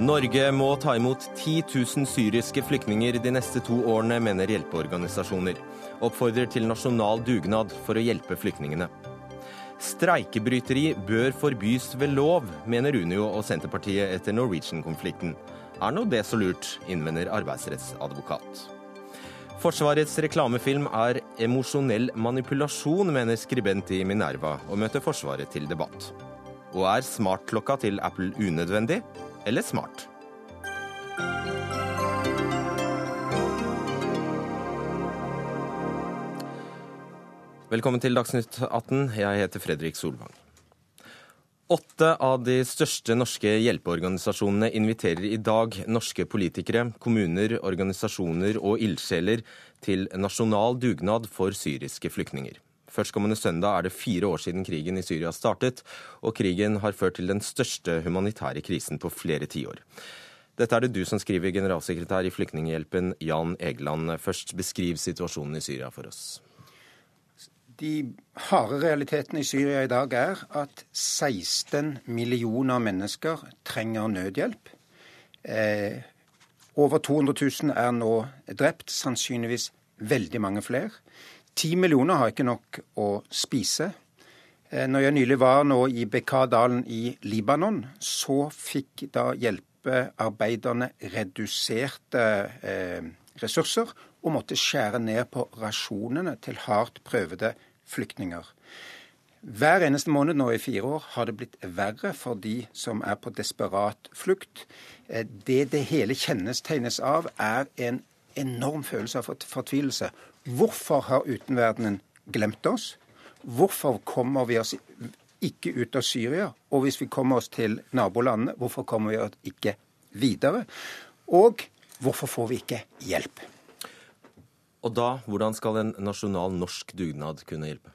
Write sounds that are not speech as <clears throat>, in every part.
Norge må ta imot 10 000 syriske flyktninger de neste to årene, mener hjelpeorganisasjoner. Oppfordrer til nasjonal dugnad for å hjelpe flyktningene. Streikebryteri bør forbys ved lov, mener Unio og Senterpartiet etter Norwegian-konflikten. Er nå det så lurt, innvender arbeidsrettsadvokat. Forsvarets reklamefilm er emosjonell manipulasjon, mener skribent i Minerva, og møter Forsvaret til debatt. Og er smartklokka til Apple unødvendig? eller smart. Velkommen til Dagsnytt 18. Jeg heter Fredrik Solvang. Åtte av de største norske hjelpeorganisasjonene inviterer i dag norske politikere, kommuner, organisasjoner og ildsjeler til nasjonal dugnad for syriske flyktninger. Førstkommende søndag er det fire år siden krigen i Syria startet, og krigen har ført til den største humanitære krisen på flere tiår. Dette er det du som skriver, generalsekretær i Flyktninghjelpen, Jan Egeland. Først beskriv situasjonen i Syria for oss. De harde realitetene i Syria i dag er at 16 millioner mennesker trenger nødhjelp. Eh, over 200 000 er nå drept, sannsynligvis veldig mange flere. Ti millioner har ikke nok å spise. Eh, når jeg nylig var nå i Bekaa-dalen i Libanon, så fikk da hjelpearbeiderne reduserte eh, ressurser og måtte skjære ned på rasjonene til hardt prøvede flyktninger. Hver eneste måned nå i fire år har det blitt verre for de som er på desperat flukt. Eh, det det hele kjennestegnes av, er en enorm følelse av fortvilelse Hvorfor har utenverdenen glemt oss? Hvorfor kommer vi oss ikke ut av Syria? Og hvis vi kommer oss til nabolandene, hvorfor kommer vi oss ikke videre? Og hvorfor får vi ikke hjelp? Og da, hvordan skal en nasjonal norsk dugnad kunne hjelpe?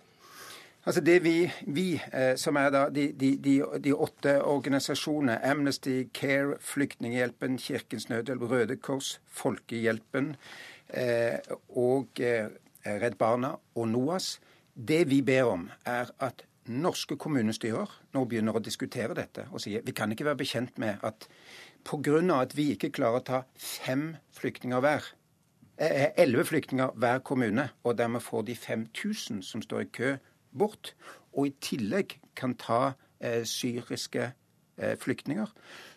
Altså det Vi, vi eh, som er de, de, de, de, åtte organisasjonene, Amnesty, Care, Flyktninghjelpen, Kirkens Nødhjelp, Røde Kors, Folkehjelpen, Eh, og eh, Redd Barna og NOAS. Det vi ber om, er at norske kommunestyrer nå begynner å diskutere dette og sier vi kan ikke være bekjent med at pga. at vi ikke klarer å ta fem flyktninger hver, elleve flyktninger hver kommune, og dermed får de 5000 som står i kø, bort, og i tillegg kan ta eh, syriske eh, flyktninger,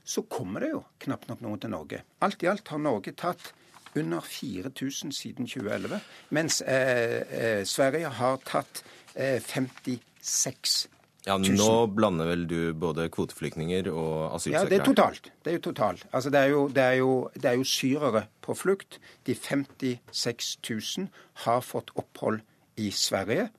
så kommer det jo knapt nok noen til Norge. Alt i alt har Norge tatt under 4000 siden 2011, mens eh, eh, Sverige har tatt eh, 56 ja, Nå blander vel du både kvoteflyktninger og asylsøkere? Ja, det er totalt. Det er jo totalt. Altså, det, er jo, det, er jo, det er jo syrere på flukt. De 56 000 har fått opphold i Sverige.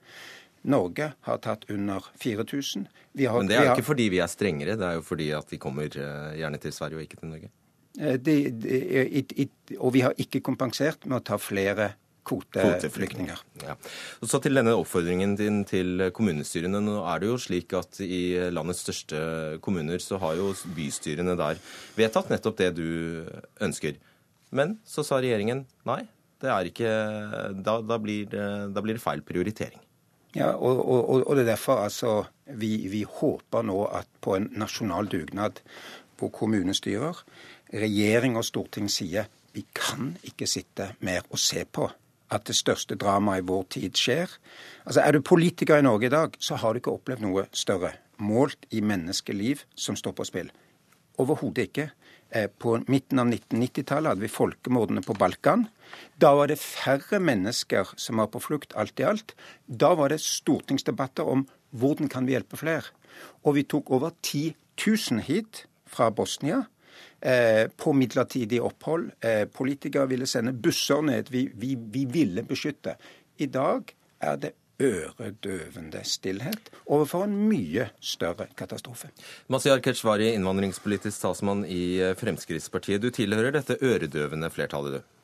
Norge har tatt under 4000. Men det er jo ikke fordi vi er strengere, det er jo fordi at de kommer eh, gjerne til Sverige og ikke til Norge? De, de, it, it, og vi har ikke kompensert med å ta flere kvoteflyktninger. Ja. Og så til denne oppfordringen din til kommunestyrene. Nå er det jo slik at i landets største kommuner så har jo bystyrene der vedtatt nettopp det du ønsker. Men så sa regjeringen nei, det er ikke Da, da, blir, det, da blir, det, feil prioritering. Ja, og, og, og det er derfor altså vi, vi håper nå at på en nasjonal dugnad på kommunestyrer regjering og storting sier vi kan ikke sitte mer og se på at det største dramaet i vår tid skjer. Altså, Er du politiker i Norge i dag, så har du ikke opplevd noe større, målt i menneskeliv, som står på spill. Overhodet ikke. Eh, på midten av 1990-tallet hadde vi folkemordene på Balkan. Da var det færre mennesker som var på flukt, alt i alt. Da var det stortingsdebatter om hvordan kan vi hjelpe flere. Og vi tok over 10 000 hit fra Bosnia. Eh, på midlertidig opphold. Eh, politikere ville sende busser ned. Vi, vi, vi ville beskytte. I dag er det øredøvende stillhet overfor en mye større katastrofe. Mazyar Keshvari, innvandringspolitisk talsmann i Fremskrittspartiet. Du tilhører dette øredøvende flertallet, du?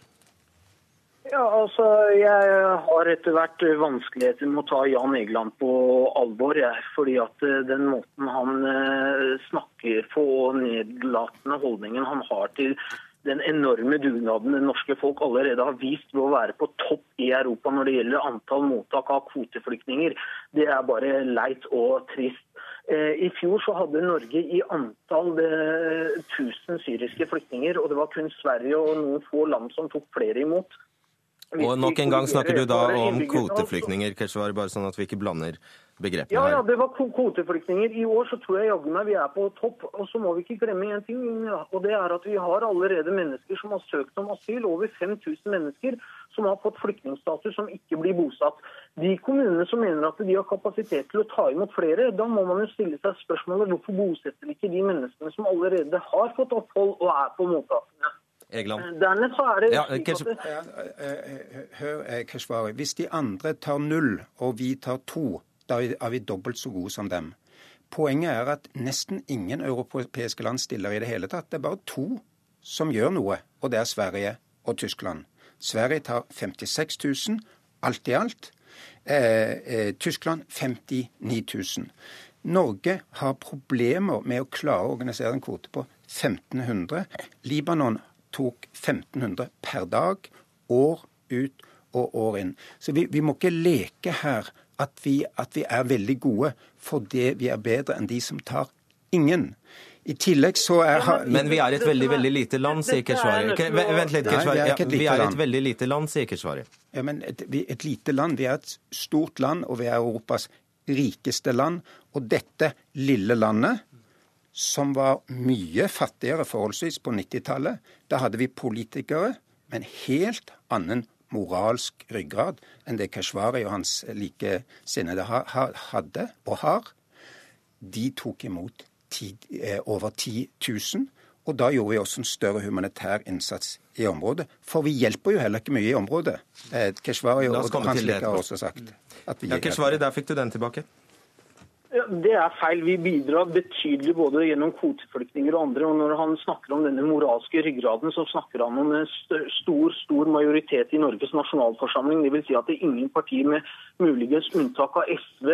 Ja, altså, Jeg har etter hvert vanskeligheter med å ta Jan Egeland på alvor. Jeg, fordi at eh, den måten han eh, snakker på og nedlatende holdningen han har til den enorme dugnaden det norske folk allerede har vist ved å være på topp i Europa når det gjelder antall mottak av kvoteflyktninger, det er bare leit og trist. Eh, I fjor så hadde Norge i antall 1000 syriske flyktninger, og det var kun Sverige og noen få land som tok flere imot. Og nok en gang snakker du da om kvoteflyktninger, Keshvar, bare sånn at vi ikke blander begrepene her. Ja, ja, det var kvoteflyktninger. I år så tror jeg jaggu meg vi er på topp. Og så må vi ikke glemme en ting, og det er at vi har allerede mennesker som har søkt om asyl. Over 5000 mennesker som har fått flyktningstatus som ikke blir bosatt. De kommunene som mener at de har kapasitet til å ta imot flere, da må man jo stille seg spørsmålet hvorfor bosetter ikke de menneskene som allerede har fått opphold og er på mottakene. Egeland. Dernest så er ja, Hør, Keshvari. Hvis de andre tar null, og vi tar to, da er vi dobbelt så gode som dem. Poenget er at nesten ingen europeiske land stiller i det hele tatt. Det er bare to som gjør noe, og det er Sverige og Tyskland. Sverige tar 56 000 alt i alt. Eh, eh, Tyskland 59 000. Norge har problemer med å klare å organisere en kvote på 1500. Libanon tok 1500 per dag, år ut og år inn. Så vi, vi må ikke leke her at vi, at vi er veldig gode fordi vi er bedre enn de som tar ingen. I tillegg så er Men vi er et veldig veldig lite land, sier Keshvari. Vent litt, Keshvari. Ja, vi er et veldig lite land, sier Keshvari. Ja, men et, et lite land. Vi er et stort land, og vi er Europas rikeste land. Og dette lille landet som var mye fattigere forholdsvis på 90-tallet. Da hadde vi politikere med en helt annen moralsk ryggrad enn det Keshvari og hans likesinnede hadde og har. De tok imot ti, eh, over 10 000. Og da gjorde vi også en større humanitær innsats i området. For vi hjelper jo heller ikke mye i området. Eh, Keshvari og hans like har også sagt at vi ja, Keshvari, der fikk du den tilbake. Det er feil. Vi bidrar betydelig både gjennom kvoteflyktninger og andre. og Når han snakker om denne moralske ryggraden, så snakker han om en stor stor majoritet i Norges nasjonalforsamling. Dvs. Si at det er ingen partier, med muligens unntak av SV,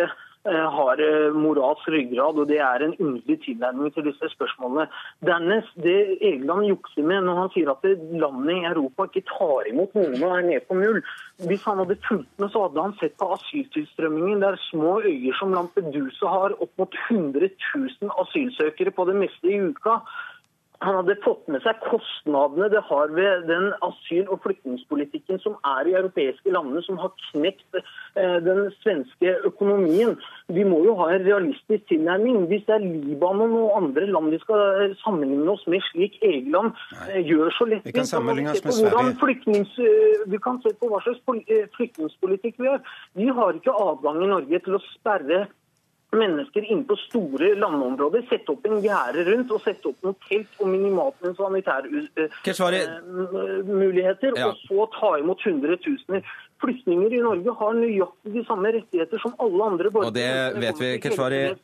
har eh, moralsk ryggrad, og det er en underlig tilnærming til disse spørsmålene. Dernest, det Egeland jukser med når han sier at landet i Europa ikke tar imot noen og er nede på null. Hvis han hadde fulgt med, så hadde han sett på asyltilstrømmingen. Der små øyer som Lampedusa har opp mot 100 000 asylsøkere på det meste i uka han hadde fått med seg kostnadene det har ved den asyl- og flyktningpolitikken som er i europeiske landene, som har knekt eh, den svenske økonomien. Vi må jo ha en realistisk tilnærming. Hvis det er Libanon og andre land vi skal eh, sammenligne oss med, slik Egeland Nei. gjør så lett Vi kan sammenligne oss med Sverige. Vi kan se på hva slags flyktningpolitikk vi har. Vi har ikke adgang i Norge til å sperre mennesker inne på store landområder, sette opp en gjerde rundt og sette opp noen telt og minimalt med sanitærmuligheter, uh, ja. og så ta imot hundretusener. Flyktninger i Norge har nøyaktig de samme rettigheter som alle andre borgere. Og det vet vi, Keshvari.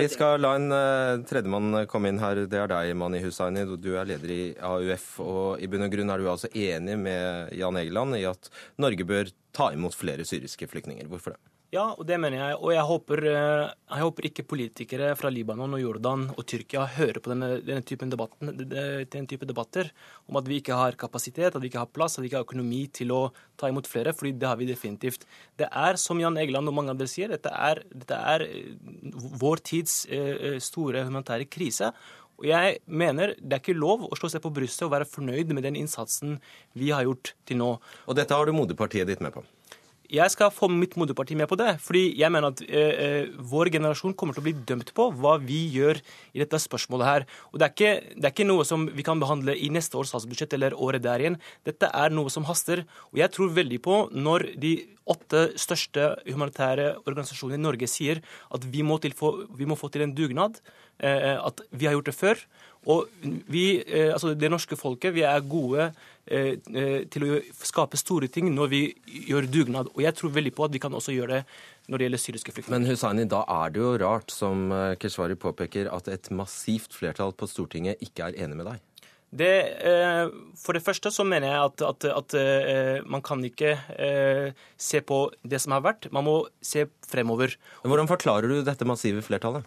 Vi skal la en uh, tredjemann komme inn her. Det er deg, Mani Hussaini. Du er leder i AUF. Og i bunn og grunn er du altså enig med Jan Egeland i at Norge bør ta imot flere syriske flyktninger. Hvorfor det? Ja, og det mener jeg. Og jeg håper, eh, jeg håper, ikke politikere fra Libanon og Jordan og Tyrkia hører på denne, denne typen debatten, den type debatter om at vi ikke har kapasitet, at vi ikke har plass, at vi ikke har økonomi til å ta imot flere, fordi det har vi definitivt. Det er, som Jan Egeland og mange andre sier, dette er, dette er eh, vår tids eh, store humanitære krise. Og jeg mener det er ikke lov å slå seg på brystet og være fornøyd med den innsatsen vi har gjort til nå. Og dette har du moderpartiet ditt med på? Jeg skal få mitt moderparti med på det. fordi jeg mener at eh, eh, vår generasjon kommer til å bli dømt på hva vi gjør i dette spørsmålet her. Og det er, ikke, det er ikke noe som vi kan behandle i neste års statsbudsjett eller året der igjen. Dette er noe som haster. Og jeg tror veldig på når de åtte største humanitære organisasjonene i Norge sier at vi må, til, vi må få til en dugnad, eh, at vi har gjort det før. Og vi, eh, altså det norske folket, vi er gode til å skape store ting når vi gjør dugnad. Og jeg tror veldig på at vi kan også gjøre det når det gjelder syriske flyktninger. Men Hussaini, da er det jo rart, som Keshvari påpeker, at et massivt flertall på Stortinget ikke er enig med deg? Det, for det første så mener jeg at, at, at man kan ikke se på det som har vært, man må se fremover. Hvordan forklarer du dette massive flertallet?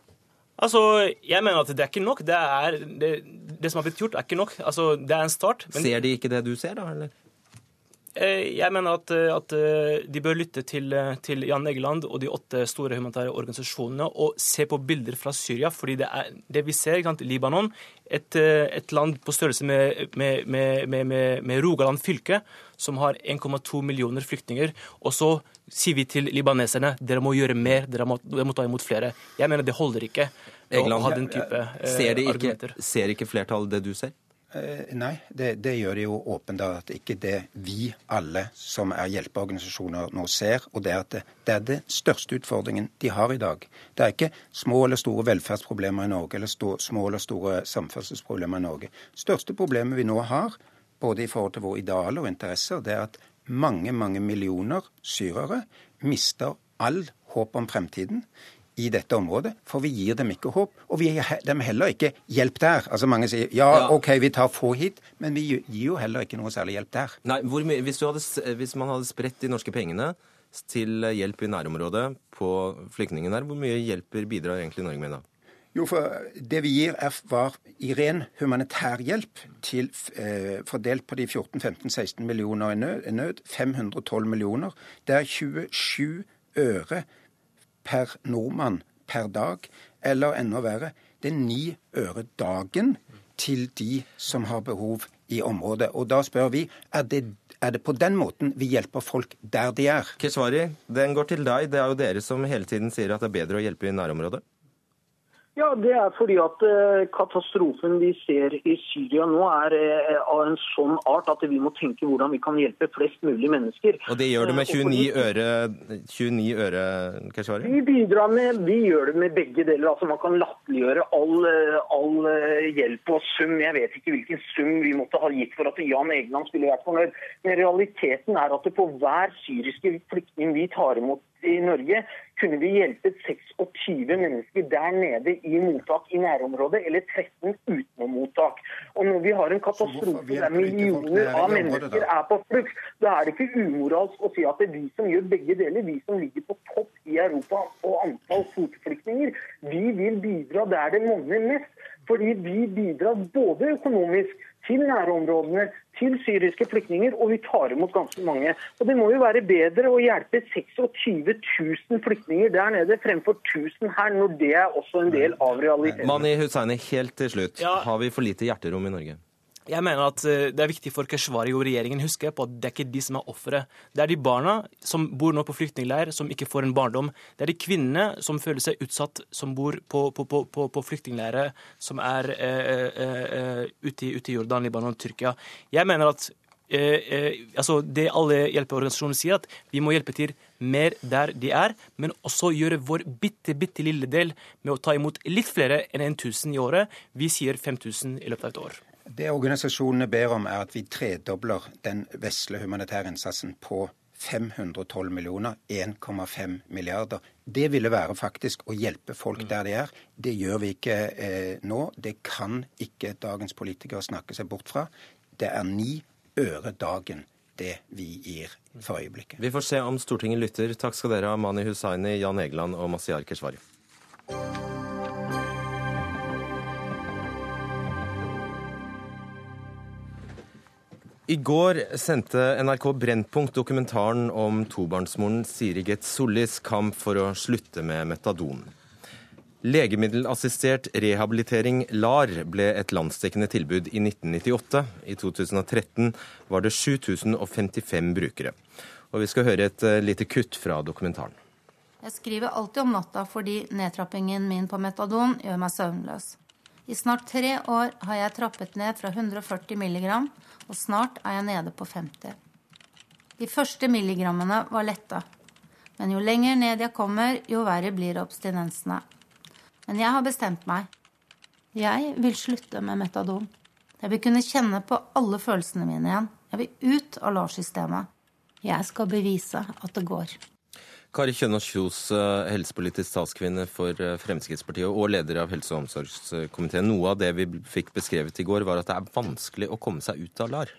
Altså, jeg mener at det er ikke nok. Det, er, det, det som har blitt gjort, er ikke nok. Altså, Det er en start. Men... Ser de ikke det du ser, da? eller? Eh, jeg mener at, eh, at, eh, de bør lytte til, til, Jan Egeland og de åtte store humanitære organisasjonene og se på bilder fra Syria. fordi det, er, det vi ser, i Libanon, et, et, land på størrelse med, med, med, med Rogaland fylke, som har 1,2 millioner flyktninger. Og så sier vi til libaneserne dere må gjøre mer, dere må, dere må ta imot flere. Jeg mener det holder ikke Egeland, å ha den type ser de ikke, argumenter. Ser ikke flertallet det du ser? Eh, nei, det, det, gjør det jo åpenbart ikke det vi alle som er hjelpeorganisasjoner nå ser. Og det er at det, det er den største utfordringen de har i dag. Det er ikke små eller store velferdsproblemer i Norge eller stå, små eller store samferdselsproblemer i Norge. Største problemet vi nå har, både i forhold til våre idealer og interesser, det er at mange, mange millioner syrere mister all håp om fremtiden i dette området, for vi gir dem ikke håp. Og vi gir dem heller ikke hjelp der. Altså Mange sier ja, OK, vi tar få hit, men vi gir jo heller ikke noe særlig hjelp der. Nei, hvis, hadde, hvis, man hadde spredt de norske pengene til hjelp i nærområdet på flyktningene her, hvor mye hjelper bidrar egentlig Norge med da? Jo, for Det vi gir, er, var i ren humanitær hjelp til, eh, fordelt på de 14-15-16 millioner i nød. 512 millioner. Det er 27 øre per nordmann per dag. Eller enda verre, det er ni øre dagen til de som har behov i området. Og da spør vi er det, er det på den måten vi hjelper folk der de er. Keshvari, den går til deg. Det er jo dere som hele tiden sier at det er bedre å hjelpe i nærområdet. Ja, Det er fordi at eh, katastrofen vi ser i Syria nå er eh, av en sånn art at vi må tenke hvordan vi kan hjelpe flest mulig mennesker. Og det gjør du med 29 eh, øre, 29 øre Keshvari? Vi bidrar med, vi gjør det med begge deler. altså Man kan latterliggjøre all, all, hjelp og sum. Jeg vet ikke hvilken sum vi måtte ha gitt for at Jan Egeland skulle vært fornøyd. Men realiteten er at det på hver syriske flyktning vi tar imot i Norge, kunne vi hjulpet 26 mennesker der nede i mottak i nærområdet, eller 13 utenom mottak. Og når vi har en katastrofe der millioner av mennesker er på flukt, da er det ikke umoralsk å si at det er vi som gjør begge deler, vi som ligger på topp i Europa og antall kvoteflyktninger, vi vil bidra der det monner mest. Fordi vi bidrar både økonomisk til nærområdene, til syriske flyktninger, og vi tar imot ganske mange. Og Det må jo være bedre å hjelpe 26 000 flyktninger der nede fremfor 1000 her, når det er også en del av realiteten. Mani Hussaini, helt til slutt. Ja. Har vi for lite hjerterom i Norge? Jeg mener at eh, Det er viktig for Keshvari og regjeringen å huske på at det er ikke de som er ofre. Det er de barna som bor nå på flyktningleir, som ikke får en barndom. Det er de kvinnene som føler seg utsatt, som bor på, på, på, på, flyktningleirer som er eh, eh, eh, ute, i, ute, i, Jordan, Libanon, og Tyrkia. Jeg mener at eh, eh, altså det alle hjelpeorganisasjoner sier, at vi må hjelpe til mer der de er, men også gjøre vår bitte, bitte lille del med å ta imot litt flere enn 1000 i året. Vi sier 5000 i løpet av et år. Det organisasjonene ber om, er at vi tredobler den vesle humanitære innsatsen på 512 millioner, 1,5 milliarder. Det ville være faktisk å hjelpe folk der de er. Det gjør vi ikke eh, nå. Det kan ikke dagens politikere snakke seg bort fra. Det er ni øre dagen det vi gir for øyeblikket. Vi får se om Stortinget lytter. Takk skal dere ha, Mani Hussaini, Jan Egeland og Masiar Keshvari. I går sendte NRK Brennpunkt dokumentaren om tobarnsmoren Siri Geth Sollis kamp for å slutte med metadon. Legemiddelassistert rehabilitering, LAR, ble et landsdekkende tilbud i 1998. I 2013 var det 7055 brukere. Og Vi skal høre et eh, lite kutt fra dokumentaren. Jeg skriver alltid om natta fordi nedtrappingen min på metadon gjør meg søvnløs. I snart tre år har jeg trappet ned fra 140 milligram og snart er jeg nede på 50. De første milligrammene var letta, men jo lenger ned jeg kommer, jo verre blir abstinensene. Men jeg har bestemt meg. Jeg vil slutte med metadon. Jeg vil kunne kjenne på alle følelsene mine igjen. Jeg vil ut av LAR-systemet. Jeg skal bevise at det går. Kari Kjønaas Kjos, eh, helsepolitisk statskvinne for eh, Fremskrittspartiet og leder av helse- og omsorgskomiteen. Noe av det vi fikk beskrevet i går, var at det er vanskelig å komme seg ut av LAR.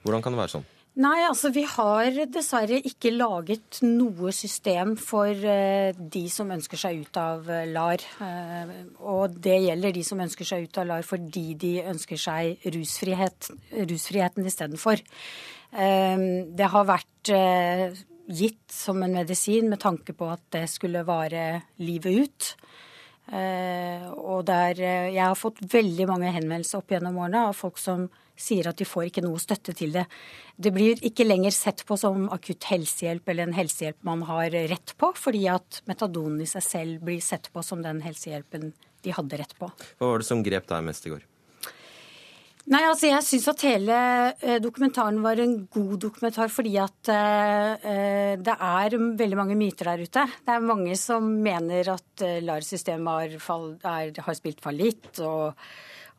Hvordan kan det være sånn? Nei, altså vi har dessverre ikke laget noe system for uh, de som ønsker seg ut av LAR. Og det gjelder de som ønsker seg ut av LAR fordi de ønsker seg rusfrihet, rusfriheten istedenfor. det har vært gitt som en medisin med tanke på at det skulle vare livet ut. og der Jeg har fått veldig mange henvendelser opp gjennom årene av folk som sier at de får ikke noe støtte til det. Det blir ikke lenger sett på som akutt helsehjelp eller en helsehjelp man har rett på, fordi at metadonen i seg selv blir sett på som den helsehjelpen de hadde rett på. Hva var det som grep deg mest i går? Nei, altså Jeg syns at hele eh, dokumentaren var en god dokumentar fordi at uh, det er veldig mange myter der ute. Det er mange som mener at LAR-systemet har, har, spilt fallitt. og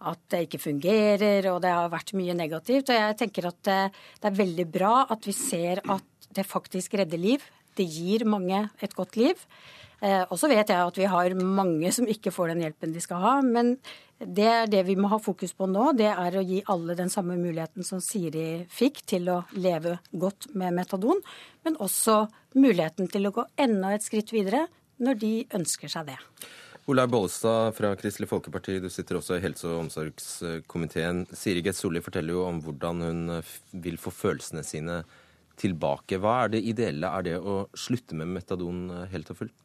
at det ikke fungerer, og det har vært mye negativt. Og jeg tenker at det, er veldig bra at vi ser at det faktisk redder liv. Det gir mange et godt liv. Eh, og så vet jeg at vi har mange som ikke får den hjelpen de skal ha. Men det er det vi må ha fokus på nå. Det er å gi alle den samme muligheten som Siri fikk til å leve godt med metadon. Men også muligheten til å gå enda et skritt videre når de ønsker seg det. Olaug Bollestad fra Kristelig Folkeparti, du sitter også i helse- og omsorgskomiteen. Siri Geth Solli forteller jo om hvordan hun vil få følelsene sine tilbake. Hva er det ideelle? Er det å slutte med metadon eh, helt og fullt?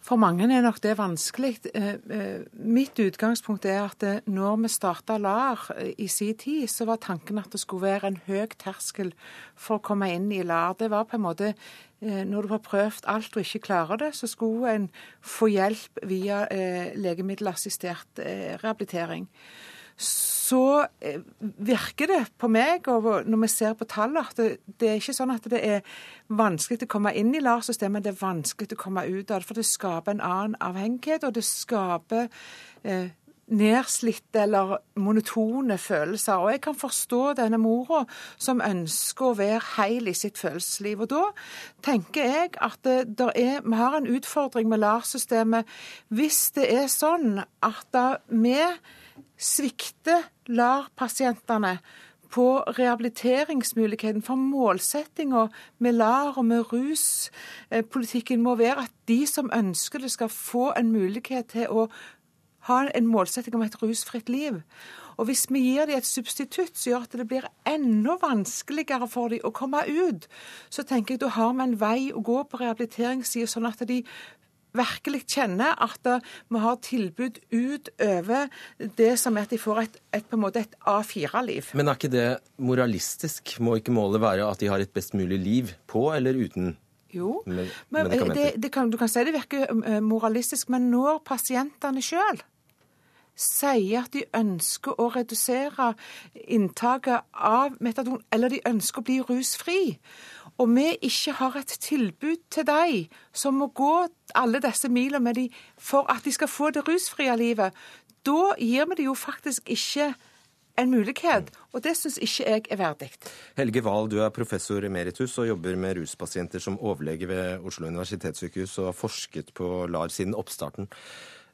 For mange er nok det vanskelig. Eh, mitt utgangspunkt er at når vi starta LAR i sin tid, så var tanken at det skulle være en høy terskel for å komme inn i LAR. Det var på en måte Eh, når du har prøvd alt og ikke klarer det, så skulle en få hjelp via eh, legemiddelassistert eh, rehabilitering. Så eh, virker det på meg, og når vi ser på tallene, at det, det, er ikke sånn at det er vanskelig å komme inn i LAR-systemet, det er vanskelig å komme ut av det. For det skaper en annen avhengighet, og det skaper eh, nedslitte eller monotone følelser. Og jeg kan forstå denne mora som ønsker å være heil i sitt følelsesliv. Og da tenker jeg at det, er, vi har en utfordring med LAR-systemet hvis det er sånn at vi svikter LAR-pasientene på rehabiliteringsmuligheten. For målsettinga med LAR og med ruspolitikken må være at de som ønsker det, skal få en mulighet til å ha en målsetting om et rusfritt liv. Og hvis vi gir dem et substitutt som gjør at det blir enda vanskeligere for dem å komme ut, så tenker jeg da har vi en vei å gå på rehabiliteringssida, sånn at de virkelig kjenner at vi har tilbud utover det som er at de får et, et på en måte et A4-liv. Men er ikke det moralistisk? Må ikke målet være at de har et best mulig liv på eller uten? Jo, men det, det kan, du kan si det virker eh, moralistisk, men når pasientene sjøl sier at de ønsker å redusere inntaket av metadon, eller de ønsker å bli rusfri, og vi ikke har et tilbud til dem som må gå alle disse milene med dem for at de skal få det rusfrie livet, da gir vi det jo faktisk ikke en mulighet, og det syns ikke jeg er verdig. Helge Wahl, du er professor emeritus og jobber med ruspasienter som overlege ved Oslo universitetssykehus og har forsket på LAR siden oppstarten.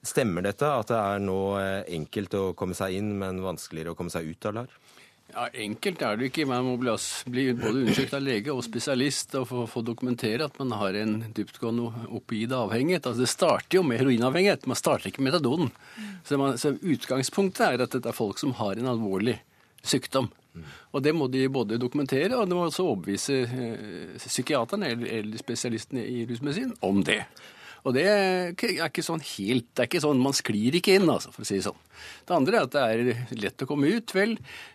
Stemmer dette at det er nå eh, enkelt å komme seg inn, men vanskeligere å komme seg ut av LAR? Ja, Enkelt er det ikke. Man må bli, både undersøkt av lege og spesialist og få, få dokumentere at man har en dyptgående oppgitt avhengighet. Altså, det starter jo med heroinavhengighet, man starter ikke med metadonen. Så, man, så Utgangspunktet er at dette er folk som har en alvorlig sykdom. Og Det må de både dokumentere, og de må også overbevise eh, psykiaterne eller, eller spesialistene i rusmedisin om det. Og det er ikke sånn helt Det er ikke sånn Man sklir ikke inn, altså, for å si det sånn. Det andre er at det er lett å komme ut. Vel,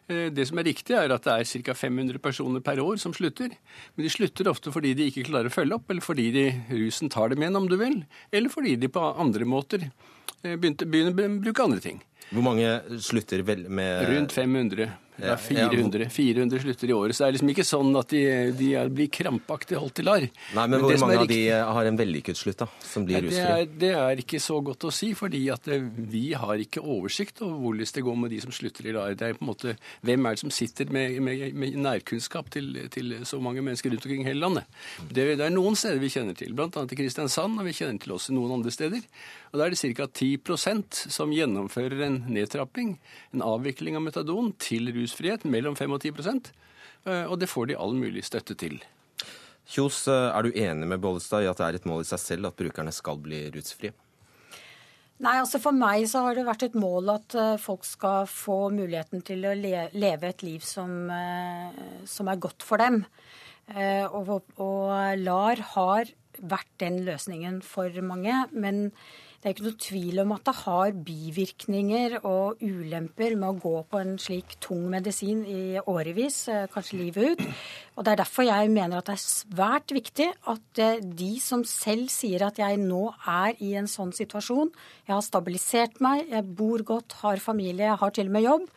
eh, det som er riktig, er at det er ca. 500 personer per år som slutter. Men de slutter ofte fordi de ikke klarer å følge opp, eller fordi de, rusen tar dem igjen, om du vil. Eller fordi de på andre måter eh, begynner å bruke andre ting. Hvor mange slutter vel med Rundt 500. Det er 400, 400 slutter i året. Så det er liksom ikke sånn at de, de blir krampaktig holdt i lar. Nei, Men, men hvor mange av de har en vellykket slutt, da? Som blir rusfrie? Det, det, er ikke så godt å si, fordi at eh, vi har ikke oversikt over hvordan det går med de som slutter i lar. Det er på en måte, Hvem er det som sitter med, med, med nærkunnskap til, til, så mange mennesker rundt omkring hele landet? Det, det er noen steder vi kjenner til, bl.a. i Kristiansand, og vi kjenner til også noen andre steder. Og Da er det ca. 10 som gjennomfører en nedtrapping, en avvikling av metadon, til rusfrihet, mellom 5 og 10 Eh, Og det får de all mulig støtte til. Kjos, eh, er du enig med Bollestad i at det er et mål i seg selv at brukerne skal bli rusfrie? Nei, altså For meg så har det vært et mål at eh, folk skal få muligheten til å leve et liv som, som er godt for dem. Eh, og, og LAR har vært den løsningen for mange. Men det er ikke noe tvil om at det har bivirkninger og ulemper med å gå på en slik tung medisin i årevis, eh, kanskje livet ut. Og Det er derfor jeg mener at det er svært viktig at eh, de som selv sier at jeg nå er i en sånn situasjon, jeg har stabilisert meg, jeg bor godt, har familie, jeg har til og med jobb,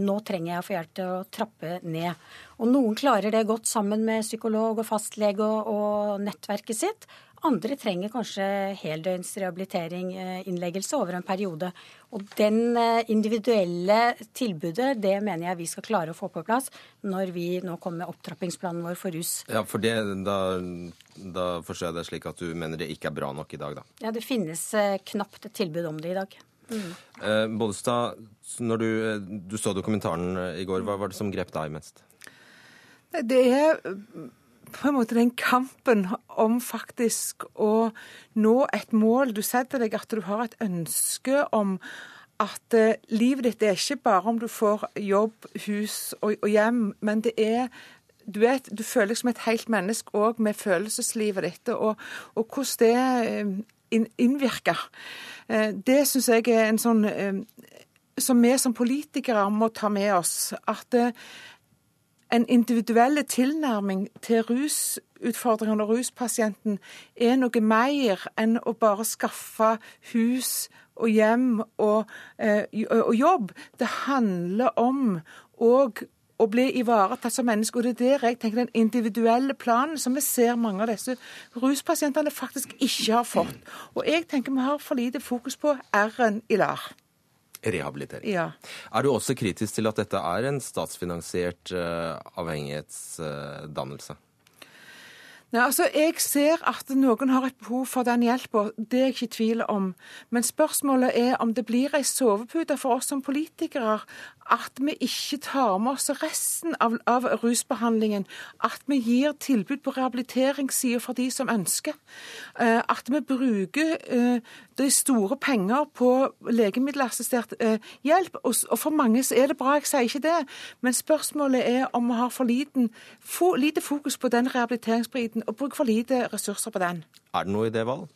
nå trenger jeg å få hjelp til å trappe ned. Og noen klarer det godt sammen med psykolog og fastlege og, og nettverket sitt. Andre trenger kanskje heldøgns rehabilitering, eh, innleggelse over en periode. Og den eh, individuelle tilbudet, det mener jeg vi skal klare å få på plass når vi nå kommer med opptrappingsplanen vår for rus. Ja, for det, da, da forstår jeg det slik at du mener det ikke er bra nok i dag, da. Ja, det finnes eh, knapt et tilbud om det i dag. Eh, Bollestad, når du, du så dokumentaren i går, hva var det som grep deg mest? Det er på en måte den kampen om faktisk å nå et mål. Du setter deg at du har et ønske om at eh, livet ditt er ikke bare om du får jobb, hus og, og hjem, men det er du, er du føler deg som et helt menneske òg med følelseslivet ditt, og, og hvordan det eh, innvirker. Eh, Det syns jeg er en sånn som vi som politikere må ta med oss. At en individuell tilnærming til rusutfordringene og ruspasienten er noe mer enn å bare skaffe hus og hjem og, eh, og jobb. Det handler om òg å bli ivaretatt som menneske. Og det er der jeg tenker den individuelle planen som vi ser mange av disse ruspasientene faktisk ikke har fått. Og jeg tenker vi har for lite fokus på R-en i LAR. Rehabilitering. Ja. Er du også kritisk til at dette er en statsfinansiert eh, avhengighetsdannelse? Nei, altså, Jeg ser at noen har et behov for den hjelpa, det er jeg ikke i tvil om. Men spørsmålet er om det blir ei sovepute for oss som politikere at vi ikke tar med oss resten av, av rusbehandlingen. At vi gir tilbud på rehabiliteringssida for de som ønsker. Eh, At vi bruker eh, de store penger på legemiddelassistert eh, hjelp. Og og for mange så er det bra, jeg sier ikke det. Men spørsmålet er om vi har for liten, for lite fokus på den rehabiliteringsbiten og bruker for lite ressurser på den. Er det noe i det, Val?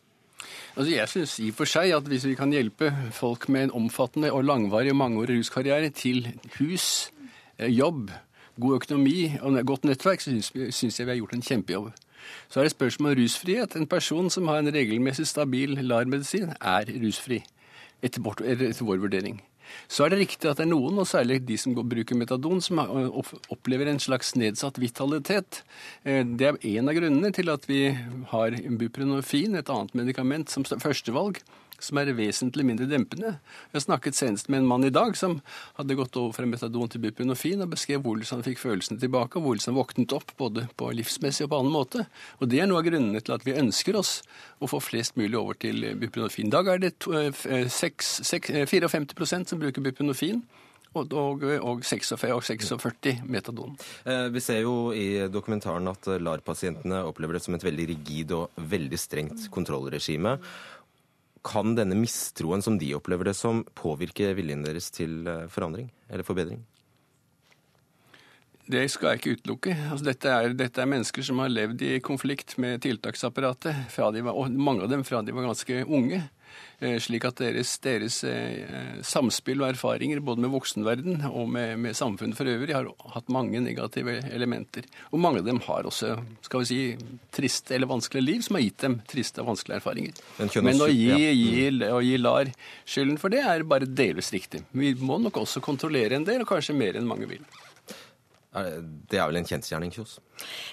Altså jeg synes i og for seg at hvis vi kan hjelpe folk med en omfattende og langvarig og mangeårig ruskarriere til hus, eh, jobb, god økonomi og godt nettverk, så syns, jeg vi har gjort en kjempejobb. Så er det spørsmål om rusfrihet. En person som har en regelmessig stabil LAR-medisin, er rusfri. Etter vår vurdering. Så er det riktig at det er noen, og særlig de som bruker metadon, som opplever en slags nedsatt vitalitet. Eh, Det er en av grunnene til at vi har buprenorfin, et annet medikament, som førstevalg, som er vesentlig mindre dempende. Jeg snakket senest med en mann i dag som hadde gått over fra metadon til buprenorfin, og beskrev hvordan han fikk følelsene tilbake, og hvordan han våknet opp, både på livsmessig og på annen måte. Og det er noe av grunnene til at vi ønsker oss å få flest mulig over til buprenorfin. I dag er det to- eh, f- eh, seks- seks- eh, 54 som bruker buprenorfin. Og, og, og 46 og 46 metadon. Eh, Vi ser jo i dokumentaren at eh, LAR-pasientene opplever det som et veldig rigid og veldig strengt kontrollregime. Kan denne mistroen som de opplever det som, påvirke viljen deres til eh, forandring eller forbedring? Det skal jeg ikke utelukke. Altså, dette, er, dette er mennesker som har levd i konflikt med tiltaksapparatet, de var, og mange av dem fra de var ganske unge. Eh, Slik at deres, deres eh, samspill og erfaringer både med voksenverden og med, med samfunnet for øvrig har hatt mange negative elementer. Og mange av dem har også skal vi si, triste eller vanskelige liv som har gitt dem triste og vanskelige erfaringer. Men å gi, gi, å gi LAR skylden for det er bare delvis riktig. Vi må nok også kontrollere en del, og kanskje mer enn mange vil. Det- Det er vel en kjensgjerning, Kjos?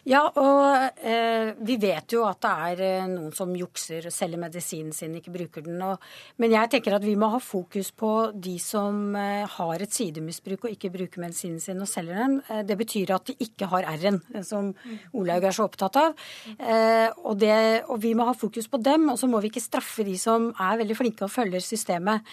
Ja, og eh, vi vet jo at det er eh, noen som jukser selger medisinen sin, ikke bruker den. Og, men jeg tenker at vi må ha fokus på de som eh, har et sidemisbruk og ikke bruker medisinen sin og selger den. Eh, det betyr at de ikke har R-en, eh, som Olaug er så opptatt av. Eh, og, det, og, vi må ha fokus på dem, og så må vi ikke straffe de som er veldig flinke og følger systemet.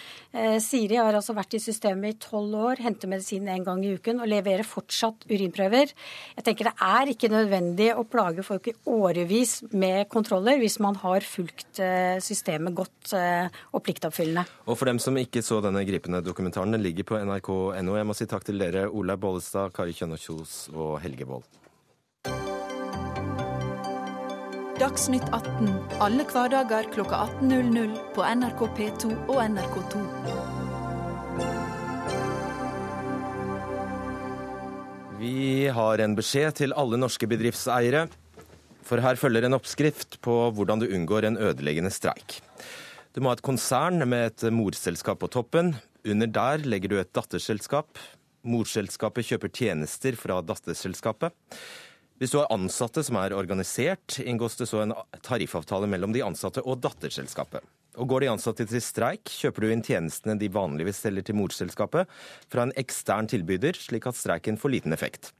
Siri har altså vært i systemet i tolv år, henter medisin én gang i uken og leverer fortsatt urinprøver. Jeg tenker det er ikke nødvendig nødvendig å plage folk i årevis med kontroller hvis man har fulgt eh, systemet godt eh, og pliktoppfyllende. Og for dem som ikke så denne gripende dokumentaren, den ligger på nrk.no. Jeg må si takk til dere, Olaug Bollestad, Kari Kjønaas Kjos og Helge Wold. Dagsnytt 18 alle hverdager kl 18.00 på NRK P2 og NRK2. Vi har en beskjed til alle norske bedriftseiere. For her følger en oppskrift på hvordan du unngår en ødeleggende streik. Du må ha et konsern med et morselskap på toppen. Under der legger du et datterselskap. Morselskapet kjøper tjenester fra datterselskapet. Hvis du har ansatte som er organisert, inngås det så en tariffavtale mellom de ansatte og datterselskapet. Og Går de ansatte til streik, kjøper du inn tjenestene de vanligvis selger til morselskapet, fra en ekstern tilbyder, slik at streiken får liten effekt.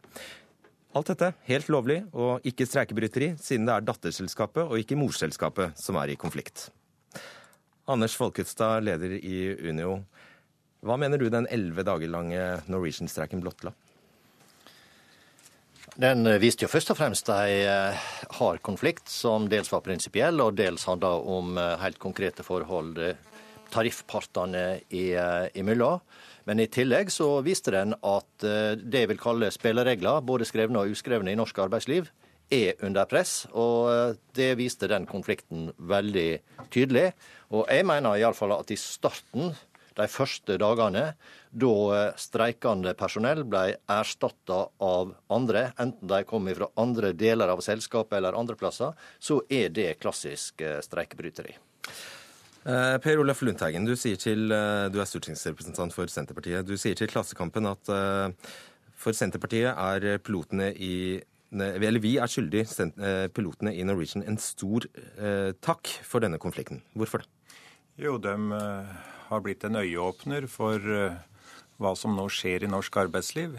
Alt dette helt lovlig og ikke streikebryteri, siden det er datterselskapet og ikke morselskapet som er i konflikt. Anders Folkestad, leder i Unio. Hva mener du den elleve dager lange Norwegian-streiken blottla? Den viste jo først og fremst en eh, hard konflikt, som dels var prinsipiell, og dels handla om eh, helt konkrete forhold eh, tariffpartene imellom. Men i tillegg så viste den at det jeg vil kalle spilleregler, både skrevne og uskrevne i norsk arbeidsliv, er under press. Og det viste den konflikten veldig tydelig. Og jeg mener iallfall at i starten de første dagene, da eh, streikende personell ble erstatta av andre, enten de kom fra andre deler av selskapet eller andre plasser, så er det klassisk eh, streikebryteri. Eh, per Olaf Lundteigen, du, til, du, er stortingsrepresentant for Senterpartiet. Du sier til Klassekampen at for Senterpartiet er pilotene i eller Vi er skyldig pilotene i Norwegian en stor takk for denne konflikten. Hvorfor det? Jo, de har blitt en øyeåpner for eh, hva som nå skjer i norsk arbeidsliv.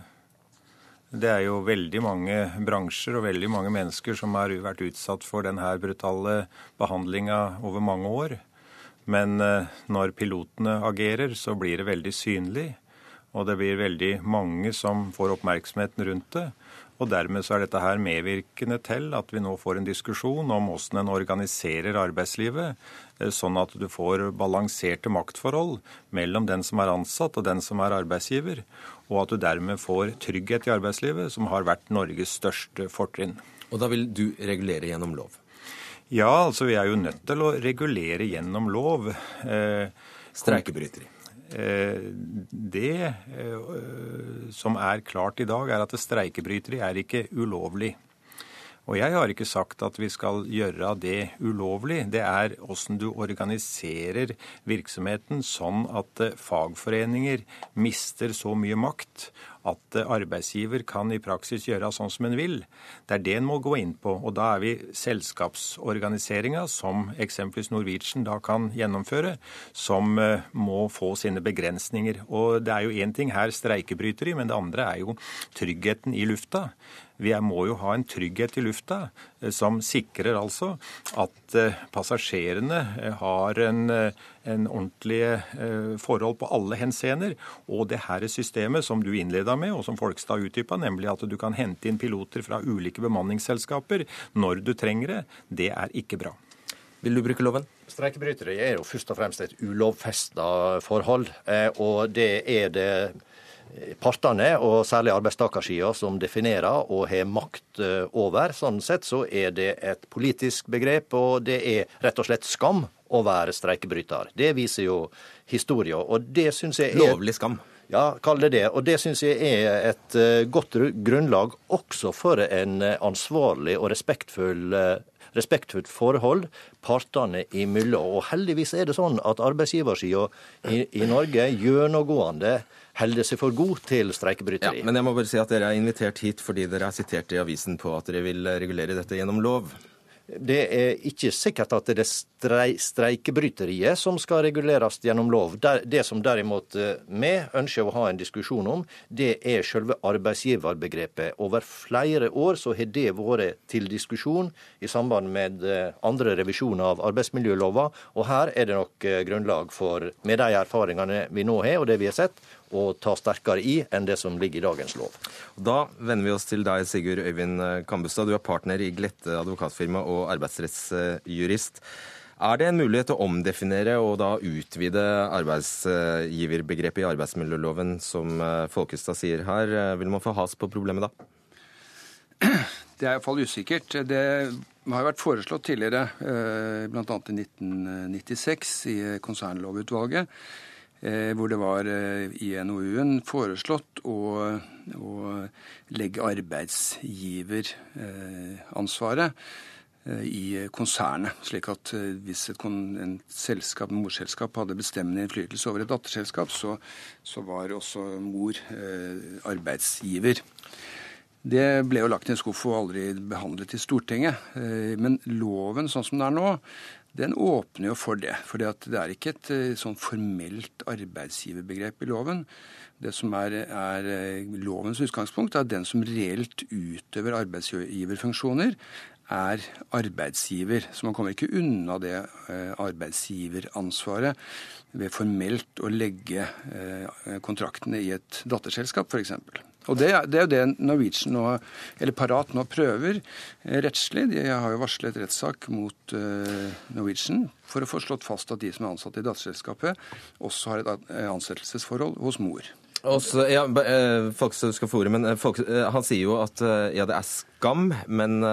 Det er jo veldig mange bransjer og veldig mange mennesker som har vært utsatt for denne brutale behandlinga over mange år. Men eh, når pilotene agerer, så blir det veldig synlig. Og det blir veldig mange som får oppmerksomheten rundt det. Og dermed så er dette her medvirkende til at vi nå får en diskusjon om hvordan en organiserer arbeidslivet, eh, sånn at du får balanserte maktforhold mellom den som er ansatt og den som er arbeidsgiver, og at du dermed får trygghet i arbeidslivet, som har vært Norges største fortrinn. Og da vil du regulere gjennom lov? Ja, altså vi er jo nødt til å regulere gjennom lov. Eh, Streikebryteri. Eh, det eh, som er klart i dag, er at streikebryteri er ikke ulovlig. Og jeg har ikke sagt at vi skal gjøre det ulovlig. Det er åssen du organiserer virksomheten sånn at fagforeninger mister så mye makt at eh, arbeidsgiver kan i praksis gjøre sånn som en vil. Det er det en må gå inn på. Og da er vi selskapsorganiseringa, som eksempelvis Norwegian da kan gjennomføre, som eh, må få sine begrensninger. Og det er jo én ting her streikebryteri, men det andre er jo tryggheten i lufta. Vi må jo ha en trygghet i lufta som sikrer altså at eh, passasjerene eh, har en, en ordentlige forhold på alle henseender. Og det her systemet som du innleda med, og som Folkstad utdypa, nemlig at du kan hente inn piloter fra ulike bemanningsselskaper når du trenger det, det er ikke bra. Vil du bruke loven? Streikebrytere er jo først og fremst et ulovfesta forhold. Og det er det partene, og særlig arbeidstakersida, som definerer og har makt eh, over. Sånn sett så er det et politisk begrep, og det er rett og slett skam å være streikebryter. Det viser jo historia, og det syns jeg er Lovlig skam. Ja, kall det det. Og det syns jeg er et uh, godt grunnlag også for en uh, ansvarlig og respektfull respektfullt forhold partene imellom. Og heldigvis er det sånn at arbeidsgiversida i, i Norge gjennomgående holder seg for god til streikebryteri. Ja, men jeg må bare si at dere er invitert hit fordi dere er sitert i avisen på at dere vil regulere dette gjennom lov. Det er ikke sikkert at det er streikebryteriet som skal reguleres gjennom lov. Det som derimot eh, vi ønsker å ha en diskusjon om, det er selve arbeidsgiverbegrepet. Over flere år så har det vært til diskusjon i samband med eh, andre revisjoner av arbeidsmiljølova, og her er det nok eh, grunnlag for, med de erfaringene vi nå har, og det vi har sett, å ta sterkere i enn det som ligger i dagens lov. Da vender vi oss til deg, Sigurd Øyvind Kambustad. Du er partner i Glette advokatfirma og arbeidsrettsjurist. Er det en mulighet å omdefinere og da utvide arbeidsgiverbegrepet i arbeidsmiljøloven, som eh, Folkestad sier her? Vil man få has på problemet da? <clears throat> Det er iallfall usikkert. Det har vært foreslått tidligere, eh, bl.a. i 1996 i konsernlovutvalget Eh, hvor det var eh, i NOU-en foreslått å, å legge arbeidsgiveransvaret eh, i konsernet. Slik at hvis et, en selskap, morselskap hadde bestemmende innflytelse over et datterselskap, så, så var også mor arbeidsgiver. Det ble jo lagt i en skuff og aldri behandlet i Stortinget. Men loven sånn som den er nå, den åpner jo for det. For det er ikke et eh, sånn formelt arbeidsgiverbegrep i loven. Det som er, er, eh, lovens utgangspunkt, er at den som reelt utøver arbeidsgiverfunksjoner, er arbeidsgiver. Så man kommer ikke unna det eh, arbeidsgiveransvaret ved formelt å legge kontraktene i et datterselskap, f.eks. Og det, det, er jo det Norwegian nå, eller Parat nå prøver eh, rettslig. De har jo varslet rettssak mot uh, Norwegian for å få slått fast at de som er ansatt i datterselskapet, også har et eh, ansettelsesforhold hos mor. Også, ja, folk skal få ordet, men folk, Han sier jo at ja, det er skam, men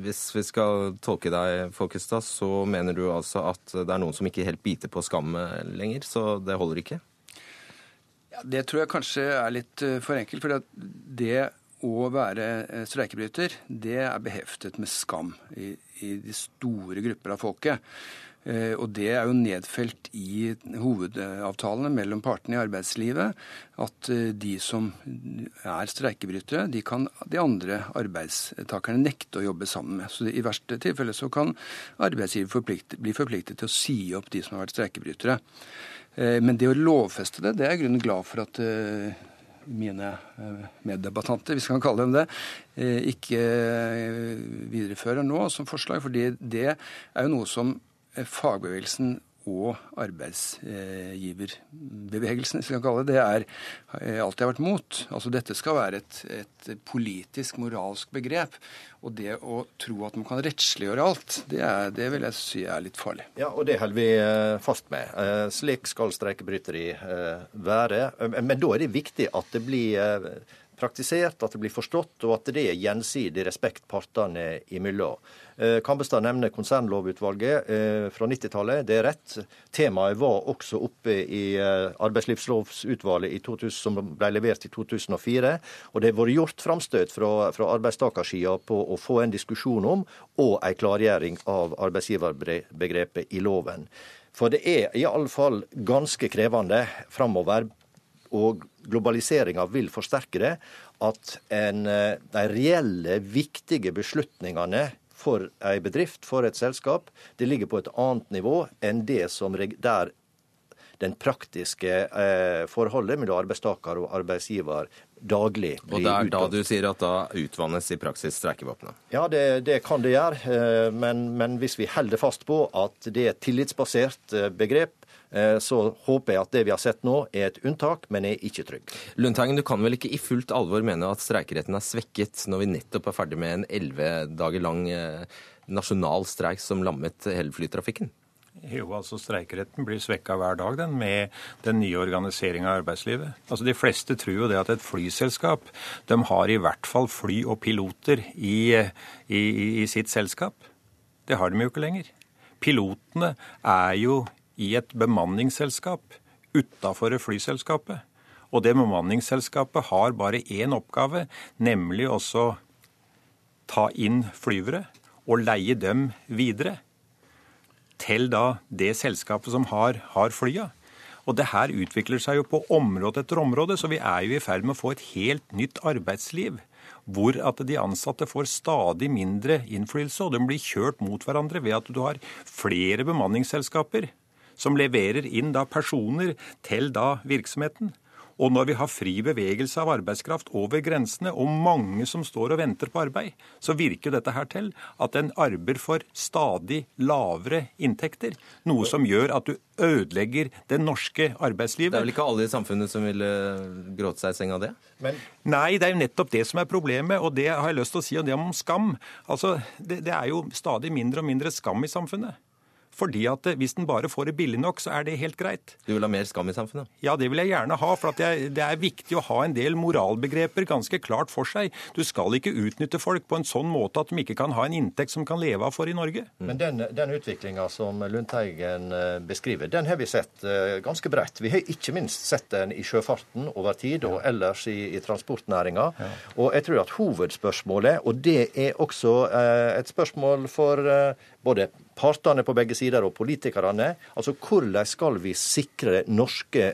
hvis vi skal tolke deg, Folkestad, så mener du altså at det er noen som ikke helt biter på skam lenger, så det holder ikke? Det tror jeg kanskje er litt uh, for enkelt. For det å være uh, streikebryter, det er beheftet med skam i, i de store grupper av folket. Uh, og det er jo nedfelt i hovedavtalene mellom partene i arbeidslivet at de som er streikebrytere, de kan de andre arbeidstakerne nekte å jobbe sammen med. Så i verste tilfelle så kan arbeidsgiver forplikt, bli forpliktet til å si opp de som har vært streikebrytere. Eh, men det å lovfeste det, det er jeg grunnen glad for at eh, mine eh, meddebattanter, hvis vi kan kalle dem det, ikke viderefører nå som forslag. fordi det er jo noe som fagbevegelsen og arbeidsgiverbevegelsen, hvis vi kan kalle det det, er alltid har vært mot. Altså Dette skal være et, et, politisk, moralsk begrep. Og det å tro at man kan rettsliggjøre alt, det, er, det vil jeg si er litt farlig. Ja, og det holder vi eh, fast med. Eh, slik skal streikebryteri eh, være. Men da er det viktig at det blir praktisert, at det blir forstått, og at det er gjensidig respekt partene imellom. Kampestad Kambestad nevner konsernlovutvalget eh, fra 90-tallet. Det er rett. Temaet var også oppe i arbeidslivslovsutvalget i 2000, som ble levert i 2004. Og det har vært gjort framstøt fra, fra arbeidstakersida på å få en diskusjon om og en klargjøring av arbeidsgiverbegrepet i loven. For det er i alle fall ganske krevende framover og globaliseringa vil forsterke det, at en, eh, de reelle, viktige beslutningene for ei bedrift, for et selskap, det ligger på et annet nivå enn det som der den praktiske eh, forholdet mellom arbeidstaker og arbeidsgiver daglig blir Og det er da du sier at da utvannes i praksis streikevåpenet? Ja, det, det, kan det gjøre. Eh, men, men, hvis vi holder fast på at det er et tillitsbasert eh, begrep, så håper jeg at det vi har sett nå, er et unntak, men er ikke trygg. Lundteigen, du kan vel ikke i fullt alvor mene at streikeretten er svekket når vi nettopp er ferdig med en elleve dager lang eh, nasjonal streik som lammet hele flytrafikken? Jo, altså Streikeretten blir svekka hver dag den, med den nye organiseringa av arbeidslivet. Altså De fleste tror jo det at et flyselskap de har i hvert fall fly og piloter i, i, i sitt selskap. Det har de jo ikke lenger. Pilotene er jo i et bemanningsselskap utafor flyselskapet. Og det bemanningsselskapet har bare én oppgave, nemlig også ta inn flyvere og leie dem videre til da det selskapet som har, har flya. Og det her utvikler seg jo på område etter område, så vi er jo i ferd med å få et helt nytt arbeidsliv. Hvor at de ansatte får stadig mindre innflytelse, og de blir kjørt mot hverandre ved at du har flere bemanningsselskaper som leverer inn da personer til da virksomheten. Og når vi har fri bevegelse av arbeidskraft over grensene, og mange som står og venter på arbeid, så virker dette her til at en arbeider for stadig lavere inntekter. Noe som gjør at du ødelegger det norske arbeidslivet. Det er vel ikke alle i samfunnet som ville gråte seg i seng av det? Men... Nei, det er jo nettopp det som er problemet, og det har jeg lyst til å si om det om skam. Altså, det, det er jo stadig mindre og mindre skam i samfunnet. Fordi at eh, Hvis den bare får det billig nok, så er det helt greit. Du vil ha mer skam i samfunnet? Ja, det vil jeg gjerne ha. For jeg, det er viktig å ha en del moralbegreper ganske klart for seg. Du skal ikke utnytte folk på en sånn måte at de ikke kan ha en inntekt som kan leve av for i Norge. Mm. Men den, den utviklinga som Lundteigen eh, beskriver, den har vi sett eh, ganske bredt. Vi har ikke minst sett den i sjøfarten over tid, og ellers i, i transportnæringa. Ja. Og jeg tror at hovedspørsmålet, og det er også et spørsmål for både partene på begge sider og politikerne. Altså hvordan skal vi sikre norske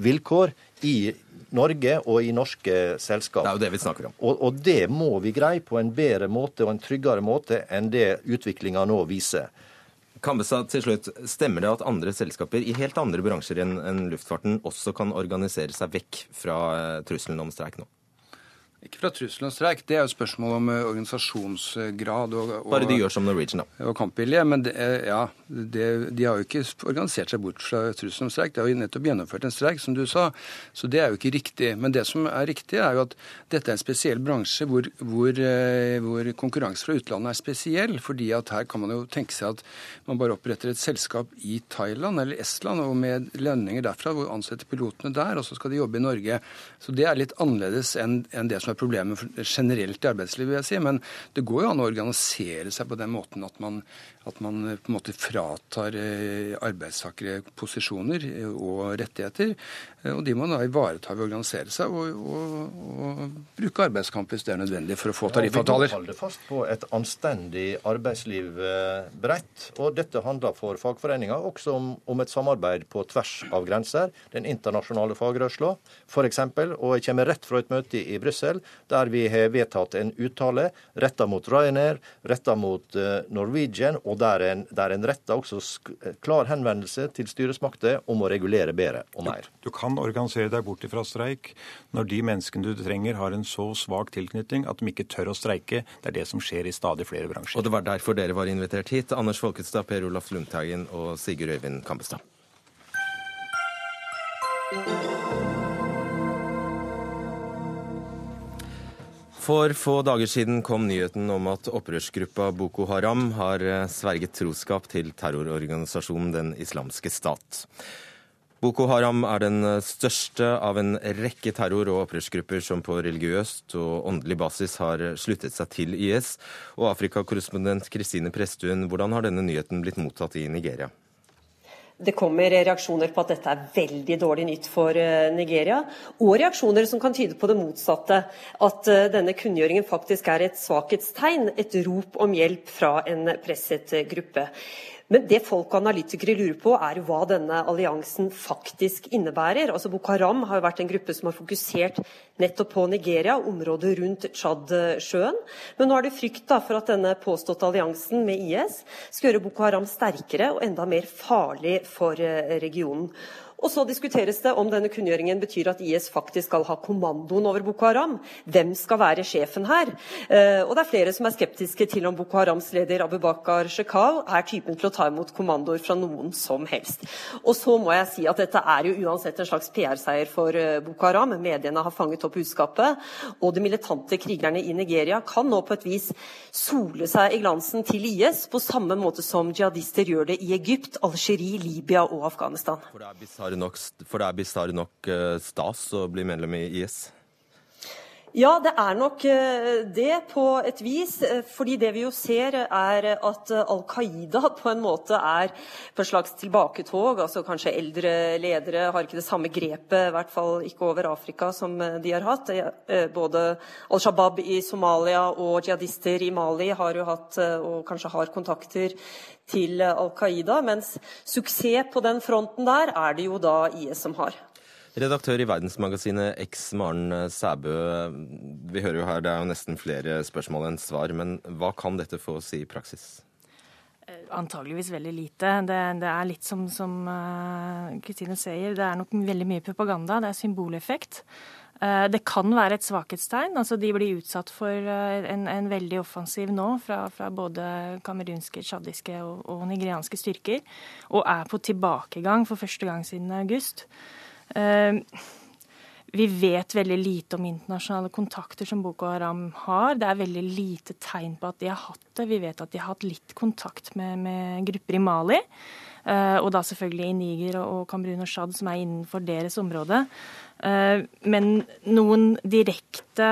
vilkår i Norge og i norske selskap. Det er jo det vi snakker om. Og, og det må vi greie på en bedre måte og en tryggere måte enn det utviklinga nå viser. Kambestad, til slutt, Stemmer det at andre selskaper i helt andre bransjer enn luftfarten også kan organisere seg vekk fra eh, trusselen om streik nå? Ikke fra trussel om streik. Det er jo spørsmål om eh, organisasjonsgrad og, og Bare de gjør som Norwegian, da. Og kampvilje. Men det, eh, ja, det, de har jo ikke organisert seg bort fra trussel om streik. De har jo nettopp gjennomført en streik, som du sa. Så det er jo ikke riktig. Men det som er riktig, er jo at dette er en spesiell bransje hvor, hvor, eh, hvor konkurranse fra utlandet er spesiell. fordi at her kan man jo tenke seg at man bare oppretter et selskap i Thailand eller Estland og med lønninger derfra, hvor ansetter pilotene der, og så skal de jobbe i Norge. Så det er litt annerledes enn, enn det som som er problemet generelt i arbeidslivet, vil jeg si. Men det går jo an å organisere seg på den måten at man, at man på en måte fratar eh, arbeidstakere posisjoner eh, og rettigheter. Eh, og de må da ivareta ved å organisere seg og, og, og bruke arbeidskamp hvis det er nødvendig for å få tariffavtaler. Ja, vi holde fast på et anstendig arbeidsliv bredt. Og dette handler for fagforeninger også om, om, et samarbeid på tvers av grenser. Den internasjonale fagrørsla f.eks. Og jeg kommer rett fra et møte i Brussel der vi har vedtatt en uttale retta mot Ryanair, retta mot Norwegian, og der en, der en retter også eh, klar henvendelse til styresmakter om å regulere bedre og mer. Du, du kan organisere deg bort fra streik når de menneskene du trenger, har en så svak tilknytning at de ikke tør å streike. Det er det som skjer i stadig flere bransjer. Og det var derfor dere var invitert hit, Anders Folkestad, Per Olaf Lundteigen og Sigurd Øyvind Kampestad. For få dager siden kom nyheten om at opprørsgruppa Boko Haram har eh, sverget troskap til terrororganisasjonen Den islamske stat. Boko Haram er den eh, største av en rekke terror- og opprørsgrupper som på religiøst og åndelig basis har sluttet seg til IS. Og Afrikakorrespondent Kristine Presttun, hvordan har denne nyheten blitt mottatt i Nigeria? Det kommer reaksjoner på at dette er veldig dårlig nytt for eh, Nigeria, og reaksjoner som kan tyde på det motsatte. At eh, denne kunngjøringen faktisk er et svakhetstegn, et rop om hjelp fra en presset gruppe. Men det folk og analytikere lurer på, er hva denne alliansen faktisk innebærer. Altså Boko Haram har jo vært en gruppe som har fokusert nettopp på Nigeria, området rundt Tsjadsjøen. Men nå er det frykt da, for at denne påståtte alliansen med IS skal gjøre Boko Haram sterkere og enda mer farlig for eh, regionen. Og så diskuteres det om denne kunngjøringen betyr at IS faktisk skal ha kommandoen over Boko Haram. Hvem skal være sjefen her? Eh, og det er flere som er skeptiske til om Boko Harams leder Abubakar Shekau er typen til å ta imot kommandoer fra noen som helst. Og så må jeg si at dette er jo uansett en slags PR-seier for eh, Boko Haram. Mediene har fanget opp budskapet, og de militante krigerne i Nigeria kan nå på et vis sole seg i glansen til IS, på samme måte som jihadister gjør det i Egypt, Algerie, Libya og Afghanistan. For det er nok, for det er bisarr nok eh, stas å bli medlem i IS? Ja, det er nok eh, det på et vis. Eh, fordi det vi jo ser, er at Al Qaida <laughs> på en måte er på et slags tilbaketog. altså Kanskje eldre ledere har ikke det samme grepet, i hvert fall ikke over Afrika, som de har hatt. Både Al Shabaab i Somalia og jihadister i Mali har jo hatt, og kanskje har kontakter til Al Qaida. Mens suksess på den fronten der er det jo da IS som har. Redaktør i verdensmagasinet X, Maren Sæbø. Vi hører jo her det er jo nesten flere spørsmål enn svar, men hva kan dette få si i praksis? Eh, antageligvis veldig lite. Det, det er litt som som Kristine uh, sier, det er nok veldig mye propaganda. Det er symboleffekt. Uh, det kan være et svakhetstegn. altså De blir utsatt for en, en, veldig offensiv nå fra, fra både kamerunske, tsjadiske og, og nigerianske styrker, og er på tilbakegang for første gang siden august. Eh, vi vet veldig lite om internasjonale kontakter som Boko Haram har. Det er veldig lite tegn på at de har hatt det. Vi vet at de har hatt litt kontakt med, med grupper i Mali. Eh, og da selvfølgelig i Niger og Kamerun og Tsjad, som er innenfor deres område. Eh, men noen direkte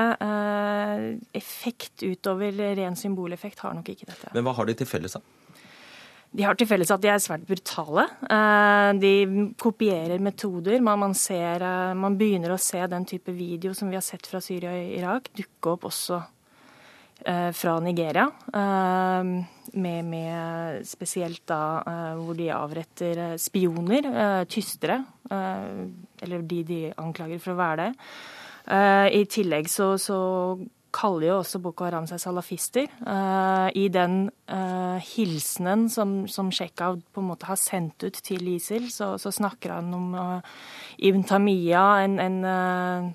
effekt utover ren symboleffekt har nok ikke dette. Men hva har de til felles, da? De har til felles at de er svært brutale. Eh, de kopierer metoder. Man, ser, eh, man, begynner å se den type video som vi har sett fra Syria og Irak, dukke opp også eh, fra Nigeria. Med, med spesielt da hvor de avretter spioner, tystere. Eller de de anklager for å være det. I tillegg så, så kaller jo også Boko Haram seg salafister. Uh, I den uh, hilsenen som, som Shekau på en måte har sendt ut til ISIL, så, så snakker han om uh, Ibn Tamiya, en, en,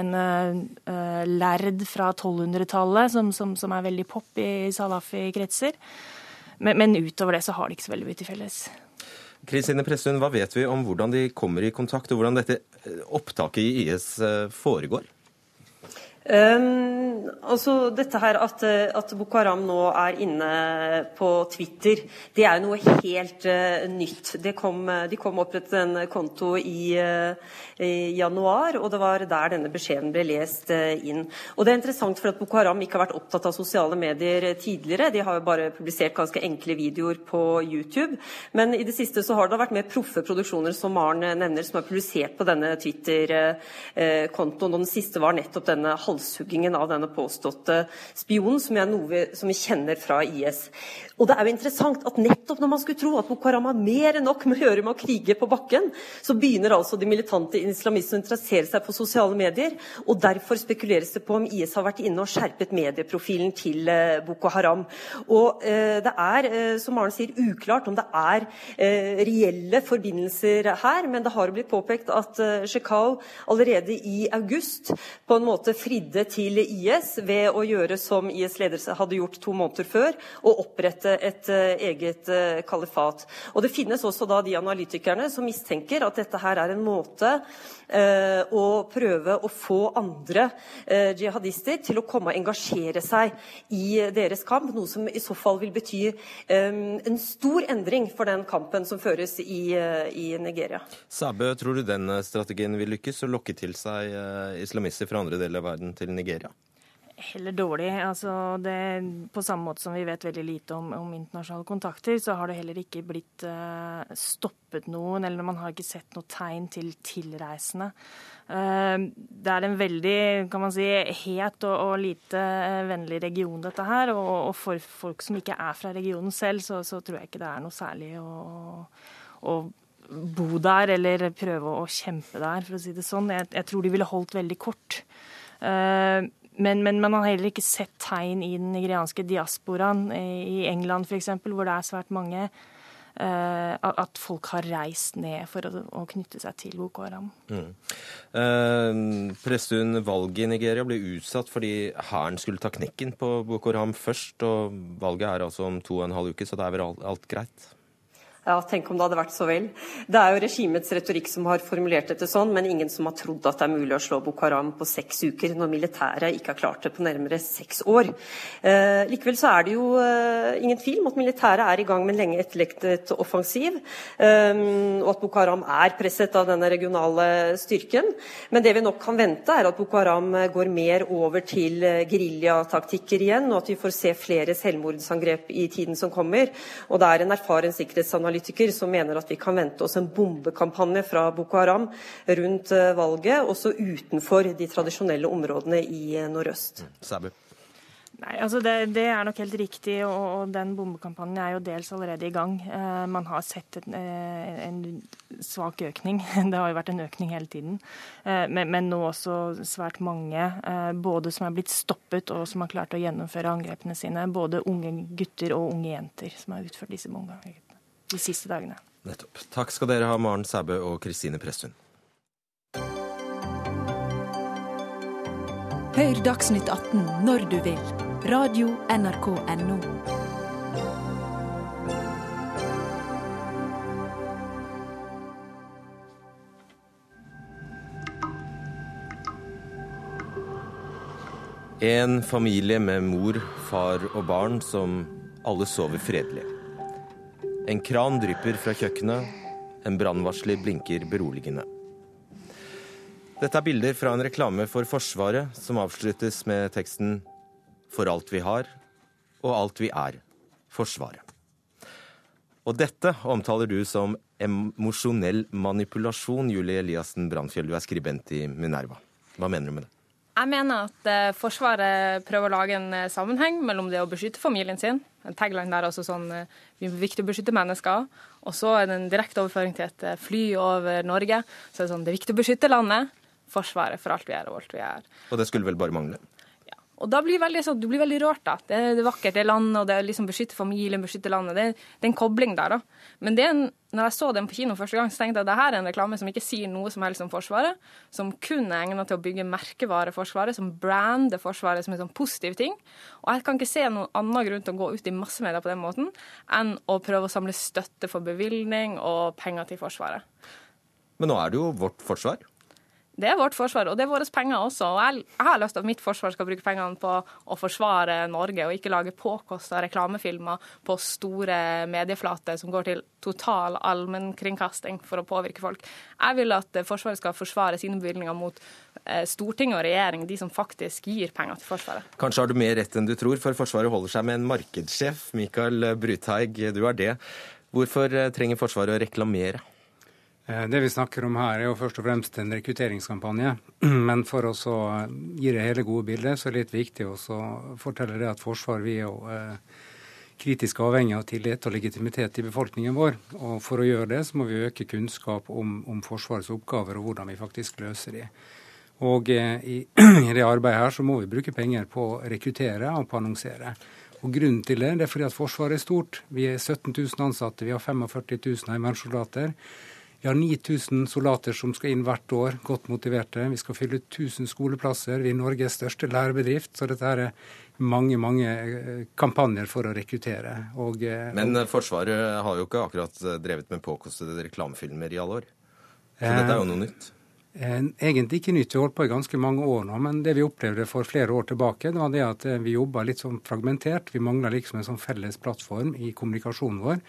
en lærd fra 1200-tallet som, som, som, er veldig pop i salafi-kretser. Men, men, utover det så har de ikke så veldig mye til felles. Kristine Presthun, hva vet vi om hvordan de kommer i kontakt, og hvordan dette opptaket i IS foregår? Um, altså dette her at, at, Boko Haram nå er inne på Twitter, det er jo noe helt uh, nytt. Kom, de kom opprettet en konto i, uh, i, januar, og det var der denne beskjeden ble lest uh, inn. Og det er interessant for at Boko Haram ikke har vært opptatt av sosiale medier tidligere. De har jo bare publisert ganske enkle videoer på YouTube. Men i det siste så har det vært mer proffe produksjoner, som Maren nevner, som er publisert på denne Twitter-kontoen. Og den siste var nettopp denne halv halshuggingen av denne påståtte spionen, som, noe, som vi kjenner fra IS. Og det er jo interessant at nettopp når man skulle tro at Boko Haram har mer enn nok med å gjøre med å krige på bakken, så begynner altså de militante islamistene å interessere seg for sosiale medier. Og derfor spekuleres det på om IS har vært inne og skjerpet medieprofilen til eh, Boko Haram. Og eh, det er, eh, som Maren sier, uklart om det er eh, reelle forbindelser her, men det har blitt påpekt at eh, Shekau allerede i august på en måte fridde til IS ved å gjøre som IS ledelse hadde gjort to måneder før, og opprette et eh, eget eh, kalifat. Og Det finnes også da de analytikerne som mistenker at dette her er en måte eh, å prøve å få andre eh, jihadister til å komme og engasjere seg i deres kamp, noe som i så fall vil bety eh, en stor endring for den kampen som føres i, eh, i Nigeria. Sæbø, tror du den strategien vil lykkes, å lokke til seg islamister fra andre deler av verden til Nigeria? Heller dårlig. Altså det, på samme måte som vi vet veldig lite om, om internasjonale kontakter, så har det heller ikke blitt uh, stoppet noen, eller man har ikke sett noe tegn til tilreisende. Uh, det er en veldig kan man si, het og, og lite uh, vennlig region, dette her. Og, og, for folk som ikke er fra regionen selv, så, så tror jeg ikke det er noe særlig å, å bo der eller prøve å kjempe der, for å si det sånn. Jeg, jeg tror de ville holdt veldig kort. Uh, men, men, man har heller ikke sett tegn i den nigerianske diasporaen, i England f.eks., hvor det er svært mange, uh, at folk har reist ned for å, å knytte seg til Boko Haram. Mm. Uh, Prestun, valget i Nigeria ble utsatt fordi hæren skulle ta knekken på Boko Haram først. og Valget er altså om to og en halv uke, så det er vel alt, alt greit? Ja, tenk om det hadde vært så vel. Det er jo regimets retorikk som har formulert dette sånn, men ingen som har trodd at det er mulig å slå Boko Haram på seks uker, når militæret ikke har klart det på nærmere seks år. Eh, likevel så er det jo eh, ingen tvil om at militæret er i gang med en lenge etterlektet offensiv, eh, og at Boko Haram er presset av denne regionale styrken. Men det vi nok kan vente, er at Boko Haram går mer over til eh, geriljataktikker igjen, og at vi får se flere selvmordsangrep i tiden som kommer. Og det er en erfaren sikkerhetsanalyse analytiker som mener at vi kan vente oss en bombekampanje fra Boko Haram rundt eh, valget, også utenfor de tradisjonelle områdene i eh, nordøst. Sabu. Nei, altså det, det, er nok helt riktig, og, og, den bombekampanjen er jo dels allerede i gang. Eh, man har sett en, eh, en, svak økning. <laughs> Det har jo vært en økning hele tiden. Eh, men, men, nå også svært mange, eh, både som er blitt stoppet og som har klart å gjennomføre angrepene sine. Både unge gutter og unge jenter som har utført disse bombene de siste dagene. Nettopp. Takk skal dere ha, Maren Sæbø og Kristine Presttun. Hør Dagsnytt 18 når du vil. Radio NRK Radio.nrk.no. En familie med mor, far og barn som alle sover fredelig. En kran drypper fra kjøkkenet. En brannvarsler blinker beroligende. Dette er bilder fra en reklame for Forsvaret som avsluttes med teksten For alt vi har, og alt vi er. Forsvaret. Og dette omtaler du som emosjonell manipulasjon, Julie Eliassen Brandfjell. Du er skribent i Minerva. Hva mener du med det? Jeg mener at eh, Forsvaret prøver å lage en eh, sammenheng mellom det å beskytte familien sin En tagline der også sånn eh, Vi er viktig å beskytte mennesker. Og så er det en direkte overføring til et fly over Norge. Så er det sånn Det er viktig å beskytte landet. Forsvaret for alt vi er og alt vi er. Og det skulle vel bare mangle? Og da blir veldig, så, du blir veldig rørt. da. Det er, det er vakkert, det er landet, og det er liksom beskytte familien, beskytte landet. Det, det, er en kobling der. da. Men det, når jeg så den på kino første gang, så tenkte jeg at det her er en reklame som ikke sier noe som helst om Forsvaret. Som kun er egnet til å bygge merkevare Forsvaret, som brander Forsvaret som en sånn positiv ting. Og jeg kan ikke se noen annen grunn til å gå ut i massemedia på den måten enn å prøve å samle støtte for bevilgning og penger til Forsvaret. Men nå er det jo vårt forsvar. Det er vårt forsvar, og det er våre penger også. Og jeg, har lyst til at mitt forsvar skal bruke pengene på å forsvare Norge, og ikke lage påkosta reklamefilmer på store medieflater som går til total allmennkringkasting for å påvirke folk. Jeg vil at Forsvaret skal forsvare sine bevilgninger mot eh, Stortinget og regjering, de som faktisk gir penger til Forsvaret. Kanskje har du mer rett enn du tror, for Forsvaret holder seg med en markedssjef. Mikael Bruthaug, du er det. Hvorfor eh, trenger Forsvaret å reklamere? Eh, det vi snakker om her, er jo først og fremst en rekrutteringskampanje. <clears throat> Men for å gi det hele gode bildet, så er det litt viktig å fortelle det at Forsvaret vi er jo eh, kritisk avhengig av tillit og legitimitet i befolkningen vår. Og for å gjøre det, så må vi øke kunnskap om, om Forsvarets oppgaver og hvordan vi faktisk løser de. Og eh, i, <clears throat> i, det arbeidet her så må vi bruke penger på å rekruttere og på å annonsere. Og Grunnen til det, det er fordi at Forsvaret er stort. Vi er 17 000 ansatte, vi har 45 000 heimevernssoldater. Vi har 9000 soldater som skal inn hvert år, godt motiverte. Vi skal fylle 1000 skoleplasser. Vi er Norges største lærebedrift. Så dette er mange mange eh, kampanjer for å rekruttere. Og, eh, Men eh, Forsvaret har jo ikke akkurat drevet med påkostede reklamefilmer i alle år. Så dette er jo noe nytt. Egentlig ikke nytt. Vi har holdt på i ganske mange år nå. Men det vi opplevde for flere år tilbake, det var det at vi jobba litt sånn fragmentert. Vi mangla liksom en sånn felles plattform i kommunikasjonen vår.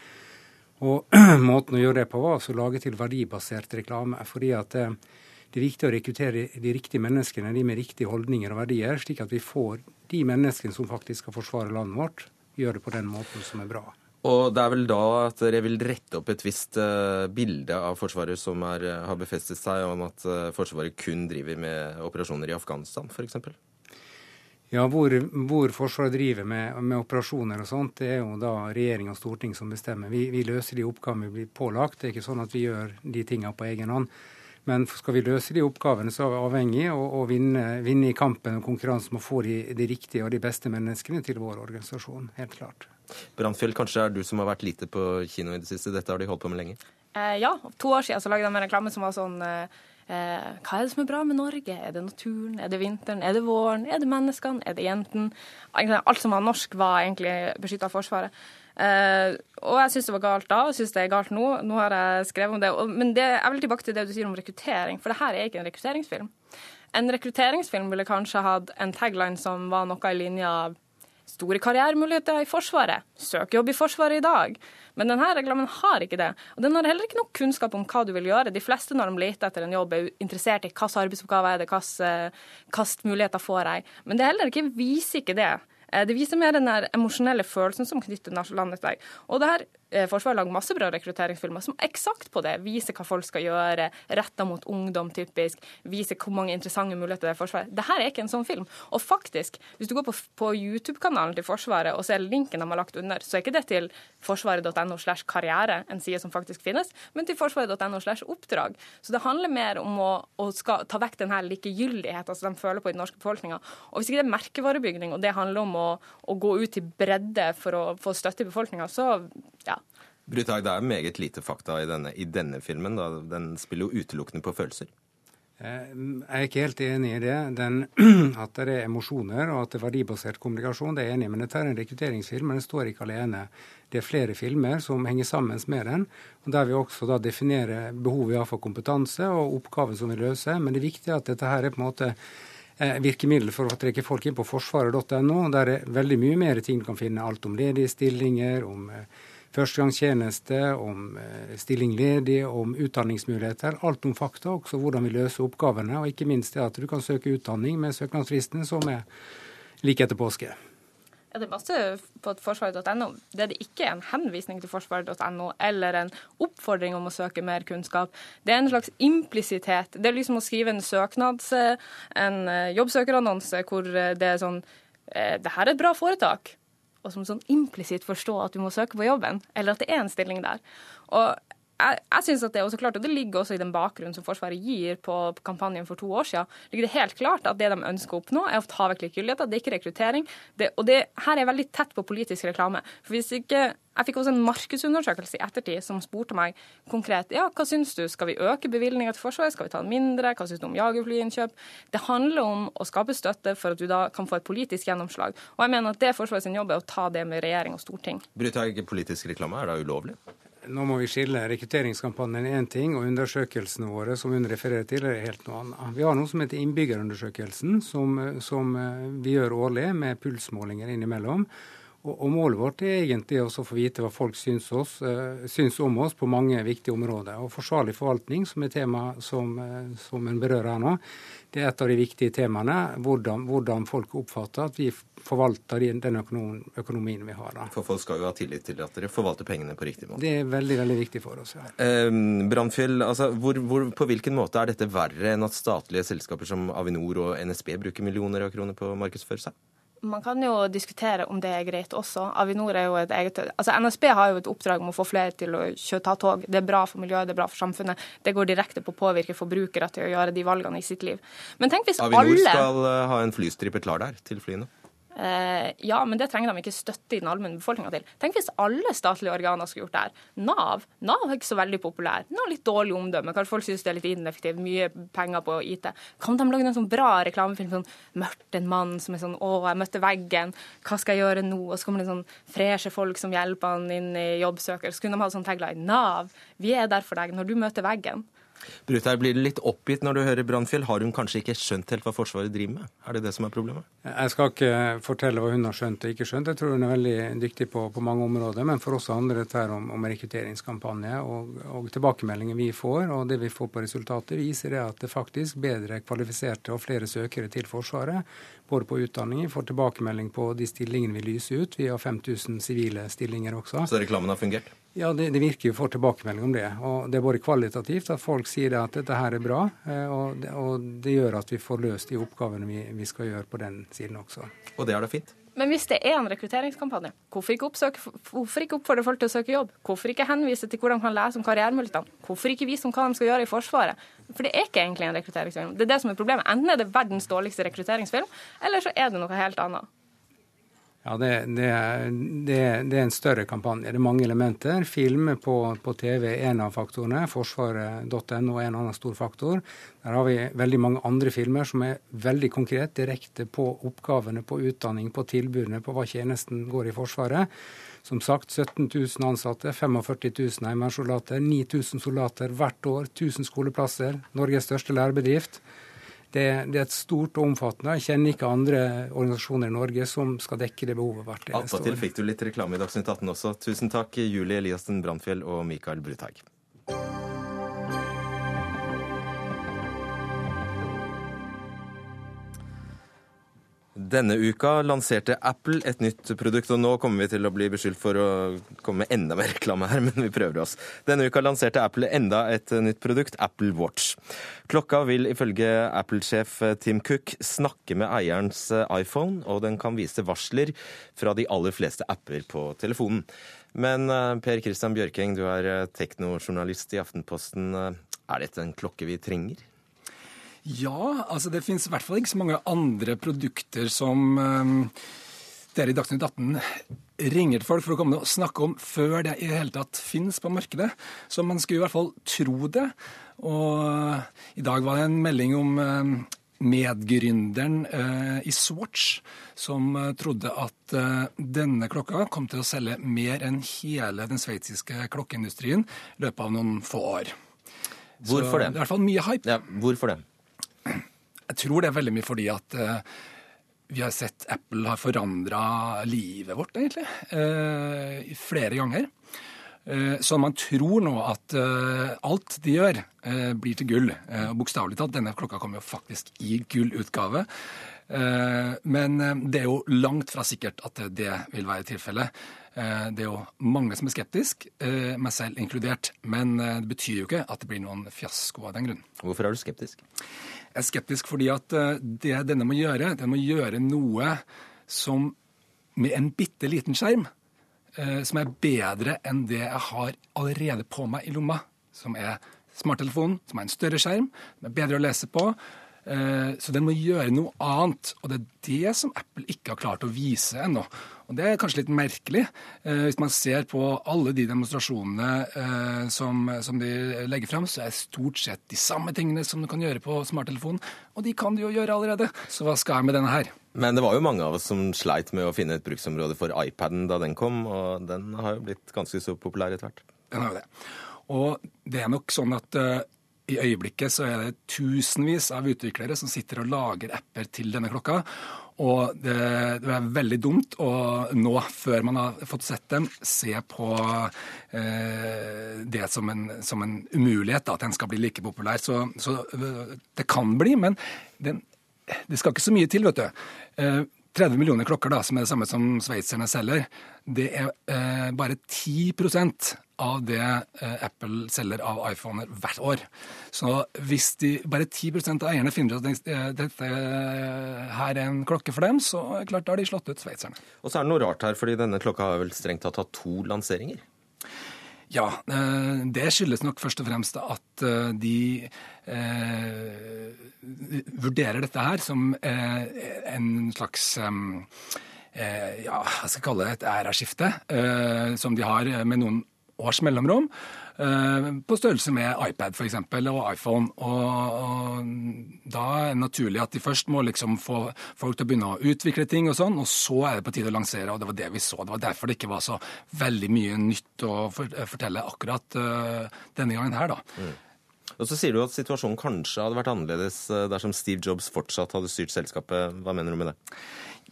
Og <clears throat> måten å gjøre det på var å lage til verdibasert reklame. fordi at eh, det er viktig å rekruttere de riktige menneskene, de med riktige holdninger og verdier, slik at vi får de menneskene som faktisk skal forsvare landet vårt, gjøre det på den måten som er bra. Og det er vel da at dere vil rette opp et visst uh, bilde av Forsvaret som er, uh, har befestet seg om at uh, Forsvaret kun driver med operasjoner i Afghanistan, f.eks.? Ja, hvor, hvor, Forsvaret driver med, med, operasjoner og sånt, det er jo da regjering og storting som bestemmer. Vi, vi, løser de oppgavene vi blir pålagt. Det er ikke sånn at vi gjør de tingene på egen hånd. Men skal vi løse de oppgavene, så er vi avhengig av å vinne, vinne, i kampen og konkurransen med å få de, de, riktige og de beste menneskene til vår organisasjon. Helt klart. Brannfjell, kanskje er du som har vært lite på kino i det siste. Dette har de holdt på med lenge? Eh, ja. To år siden så lagde de en reklame som var sånn Eh, hva er det som er bra med Norge? Er det naturen? Er det vinteren? Er det våren? Er det menneskene? Er det jentene? Alt som var norsk, var egentlig beskytta av Forsvaret. Uh, og jeg syns det var galt da, og syns det er galt nå. Nå har jeg skrevet om det. Og, men det, jeg vil tilbake til det du sier om rekruttering, for det her er ikke en rekrutteringsfilm. En rekrutteringsfilm ville kanskje hatt en tagline som var noe i linja av store karrieremuligheter i Forsvaret. Søk jobb i Forsvaret i dag. Men denne reklamen har ikke det. Og den har heller ikke nok kunnskap om hva du vil gjøre. De fleste når de leter etter en jobb, er interessert i hvilke arbeidsoppgaver er det, hvilke muligheter får jeg. Men det heller ikke, viser ikke det. Eh, det viser mer den emosjonelle følelsen som knytter landet til deg. Og det her Eh, Forsvaret lager masse bra rekrutteringsfilmer som eksakt på det. Viser hva folk skal gjøre, retta mot ungdom typisk. Viser hvor mange interessante muligheter det er i Forsvaret. Dette er ikke en sånn film. Og faktisk, hvis du går på, på YouTube-kanalen til Forsvaret og ser linken de har lagt under, så er ikke det til forsvaret.no slash karriere, en side som faktisk finnes, men til forsvaret.no slash oppdrag. Så det handler mer om å, å ta vekk denne likegyldigheten som de føler på i den norske befolkninga. Og hvis ikke det er merkevarebygning, og det handler om å, å gå ut i bredde for å få støtte i befolkninga, så ja, Brutag, det er meget lite fakta i denne, i denne filmen. Da. Den spiller jo utelukkende på følelser. Eh, jeg er ikke helt enig i det. Den, <clears throat> at det er emosjoner og at det er verdibasert kommunikasjon, det er jeg enig i. Men dette er en rekrutteringsfilm, men den står ikke alene. Det er flere filmer som henger sammen med den, og der vi også da definerer behovet vi har for kompetanse og oppgaven som vi løser. Men det er viktig at dette her er på en måte eh, virkemiddel for å trekke folk inn på forsvaret.no. Der er veldig mye mer ting du kan finne. Alt om ledige stillinger, om eh, førstegangstjeneste, om eh, stilling ledig, om utdanningsmuligheter. Alt om fakta, også hvordan vi løser oppgavene. Og ikke minst det at du kan søke utdanning med søknadsfristen som er like etter påske. Ja, det er masse på forsvaret.no. Det det ikke en henvisning til forsvaret.no eller en oppfordring om å søke mer kunnskap. Det er en slags implisitet. Det er liksom å skrive en søknads, en eh, jobbsøkerannonse hvor det er sånn eh, Det her er et bra foretak og som sånn implisitt forstå at du må søke på jobben, eller at det er en stilling der. Og jeg, jeg synes at det er også klart, og det ligger også i den bakgrunnen som Forsvaret gir på, kampanjen for to år siden, ligger det helt klart at det de ønsker å oppnå, er å ta vekk likegyldigheter. Det er ikke rekruttering. Det, og det her er veldig tett på politisk reklame. For hvis ikke jeg fikk også en markedsundersøkelse i ettertid som spurte meg konkret ja, hva syns du, skal vi øke bevilgninga til Forsvaret, skal vi ta den mindre, hva syns du om jagerflyinnkjøp? Det handler om å skape støtte for at du da kan få et politisk gjennomslag. Og jeg mener at det er Forsvarets jobb er å ta det med regjering og storting. Bryter jeg ikke politisk reklame, er det ulovlig? Nå må vi skille rekrutteringskampanjen én ting, og undersøkelsene våre som hun refererer til, er helt noe annet. Vi har noe som heter Innbyggerundersøkelsen, som, som eh, vi gjør årlig med pulsmålinger innimellom. Og, og Målet vårt er egentlig å få vite hva folk syns, oss, uh, syns, om oss på mange viktige områder. Og Forsvarlig forvaltning, som er tema som, uh, som en berører her nå, det er et av de viktige temaene. Hvordan, hvordan folk oppfatter at vi forvalter den økonomien vi har. Da. For folk skal jo ha tillit til at dere forvalter pengene på riktig måte. Det er veldig veldig viktig for oss. Ja. Eh, Brandfjell, altså, hvor, hvor, på hvilken måte er dette verre enn at statlige selskaper som Avinor og NSB bruker millioner av kroner på å markedsføre seg? Man kan jo diskutere om det er greit også. Avinor er jo et eget Altså NSB har jo et oppdrag om å få flere til å ta tog. Det er bra for miljøet, det er bra for samfunnet. Det går direkte på å påvirke forbrukere til å gjøre de valgene i sitt liv. Men tenk hvis Avinor alle Avinor skal eh, ha en flystripe klar der til flyene? Eh, ja, men det trenger de ikke støtte i den allmenne befolkninga til. Tenk hvis alle statlige organer skulle gjort det her. Nav Nav er ikke så veldig populær. Nav har litt dårlig omdømme. Kanskje folk syns det er litt ineffektivt. Mye penger på IT. Kan de lage en sånn bra reklamefilm sånn mørkt en mann som er sånn å, jeg møtte veggen, hva skal jeg gjøre nå? Og så kommer det sånn freshe folk som hjelper han inn i jobbsøker. Så kunne de ha sånn tagline Nav, vi er der for deg når du møter veggen. Bruthaug, blir litt oppgitt når du hører Brannfjell. Har hun kanskje ikke skjønt helt hva Forsvaret driver med? Er det det som er problemet? Jeg skal ikke fortelle hva hun har skjønt og ikke skjønt. Jeg tror hun er veldig dyktig på, på mange områder. Men for oss handler dette om, om rekrutteringskampanje. Og, og tilbakemeldinger vi får, og det vi får på resultatet, viser at det faktisk bedre kvalifiserte og flere søkere til Forsvaret. Både på utdanning, vi får tilbakemelding på de stillingene vi lyser ut. Vi har 5000 sivile stillinger også. Så reklamen har fungert? Ja, det, det virker jo får tilbakemelding om det. Og det er både kvalitativt, at folk sier at dette her er bra, eh, og det, og det gjør at vi får løst de oppgavene vi, vi, skal gjøre på den siden også. Og det er da fint? Men hvis det er en rekrutteringskampanje, hvorfor ikke, oppsøke, hvorfor ikke oppfordre folk til å søke jobb? Hvorfor ikke henvise til hvordan de kan lese om karrieremulighetene? Hvorfor ikke vise om hva de skal gjøre i Forsvaret? For det er ikke egentlig en rekrutteringsfilm. Det er det som er problemet. Enten er det verdens dårligste rekrutteringsfilm, eller så er det noe helt annet. Ja, det, det, det, det, er en større kampanje. Det er mange elementer. Film på, på TV er en av faktorene. Forsvaret.no er en annen stor faktor. Der har vi veldig mange andre filmer som er veldig konkret, direkte på oppgavene, på utdanning, på tilbudene, på hva tjenesten går i Forsvaret. Som sagt 17 000 ansatte, 45 000 heimevernssoldater, 9000 soldater hvert år, 1000 skoleplasser, Norges største lærebedrift. Det, det, er et stort og omfattende. Jeg kjenner ikke andre organisasjoner i Norge som skal dekke det behovet hvert eneste år. Attpåtil fikk du litt reklame i Dagsnytt 18 også. Tusen takk, Julie Eliassen Brandfjell og Mikael Bruthaug. Denne uka lanserte Apple et nytt produkt, og nå kommer vi til å bli beskyldt for å komme med enda mer reklame her, <laughs> men vi prøver oss. Denne uka lanserte Apple enda et nytt produkt, Apple Watch. Klokka vil ifølge Apple-sjef Tim Cook snakke med eierens iPhone, og den kan vise varsler fra de aller fleste apper på telefonen. Men eh, Per Christian Bjørkeng, du er eh, teknojournalist i Aftenposten. Eh, er dette en klokke vi trenger? Ja, altså det finnes i hvert fall ikke så mange andre produkter som um, dere i Dagsnytt 18 ringer til folk for å komme og snakke om før det i det hele tatt finnes på markedet. Så man skulle i hvert fall tro det. Og i dag var det en melding om um, medgründeren eh, i Swatch som eh, trodde at eh, denne klokka kom til å selge mer enn hele den sveitsiske klokkeindustrien i løpet av noen få år. Hvorfor Så, det? I hvert fall mye hype. Ja, hvorfor det? Jeg tror det er veldig mye fordi at uh, vi har sett Apple har forandra livet vårt, egentlig, uh, flere ganger. Uh, så man tror nå at alt de gjør, blir til gull. Og bokstavelig talt, denne klokka kommer jo faktisk i gullutgave. Men det er jo langt fra sikkert at det vil være tilfellet. Det er jo mange som er skeptisk, meg selv inkludert. Men det betyr jo ikke at det blir noen fiasko av den grunn. Hvorfor er du skeptisk? Jeg er skeptisk fordi at eh, det denne må gjøre, den må gjøre noe som med en bitte liten skjerm, eh, som er bedre enn det jeg har allerede på meg i lomma. Som er smarttelefonen, som er en større skjerm, som er bedre å lese på. Eh, så den må gjøre noe annet. Og det er det som Apple ikke har klart å vise ennå. Og Det er kanskje litt merkelig, eh, hvis man ser på alle de demonstrasjonene eh, som, som, de legger fram, så er det stort sett de samme tingene som du kan gjøre på smarttelefonen. Og de kan du jo gjøre allerede, så hva skal jeg med denne her? Men det var jo mange av oss som sleit med å finne et bruksområde for iPaden da den kom, og den har jo blitt ganske så populær etter hvert. Den har jo det. Og det er nok sånn at uh, i øyeblikket så er det tusenvis av utviklere som sitter og lager apper til denne klokka. Og det, det, er veldig dumt å nå, før man har fått sett dem, se på eh, det som en, som en, umulighet, da, at den skal bli like populær. Så, så det kan bli, men den, det skal ikke så mye til, vet du. Eh, 30 millioner klokker, da, som er det samme som sveitserne selger, det er eh, bare 10% av det eh, Apple selger av iPhoner hvert år. Så hvis de, bare 10 av eierne finner ut at eh, dette her er en klokke for dem, så klart har de slått ut sveitserne. Og så er det noe rart her, fordi denne klokka har vel strengt tatt hatt to lanseringer? Ja, eh, det skyldes nok først og fremst at eh, de eh, vurderer dette her som eh, en slags eh, ja, hva skal jeg kalle det, et æraskifte, eh, som de har med noen års mellomrom. Eh, på størrelse med iPad for eksempel, og iPhone. Og, og, Da er det naturlig at de først må liksom få folk til å begynne å utvikle ting, og sånn, og så er det på tide å lansere. og Det var det vi så. Det var derfor det ikke var så veldig mye nytt å fortelle akkurat uh, denne gangen her. da. Mm. Og Så sier du at situasjonen kanskje hadde vært annerledes eh, dersom Steve Jobs fortsatt hadde styrt selskapet. Hva mener du med det?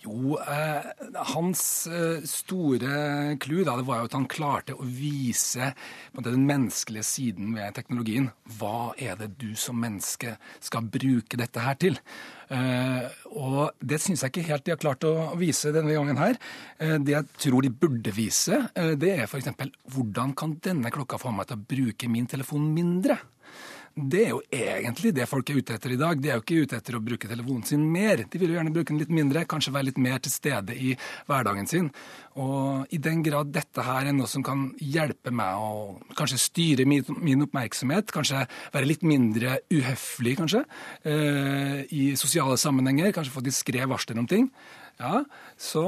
Jo, eh, hans eh, store clou var jo at han klarte å vise den menneskelige siden ved teknologien. Hva er det du som menneske skal bruke dette her til? Eh, og det syns jeg ikke helt de har klart å vise denne gangen her. Eh, det jeg tror de burde vise, eh, det er f.eks. hvordan kan denne klokka få meg til å bruke min telefon mindre? Det er jo egentlig det folk er ute etter i dag. De er jo ikke ute etter å bruke telefonen sin mer. De vil jo gjerne bruke den litt mindre, kanskje være litt mer til stede i hverdagen sin. Og i den grad dette her er noe som kan hjelpe meg å kanskje styre min, min oppmerksomhet, kanskje være litt mindre uhøflig, kanskje, eh, i sosiale sammenhenger, kanskje få diskré varsler om ting, ja, så,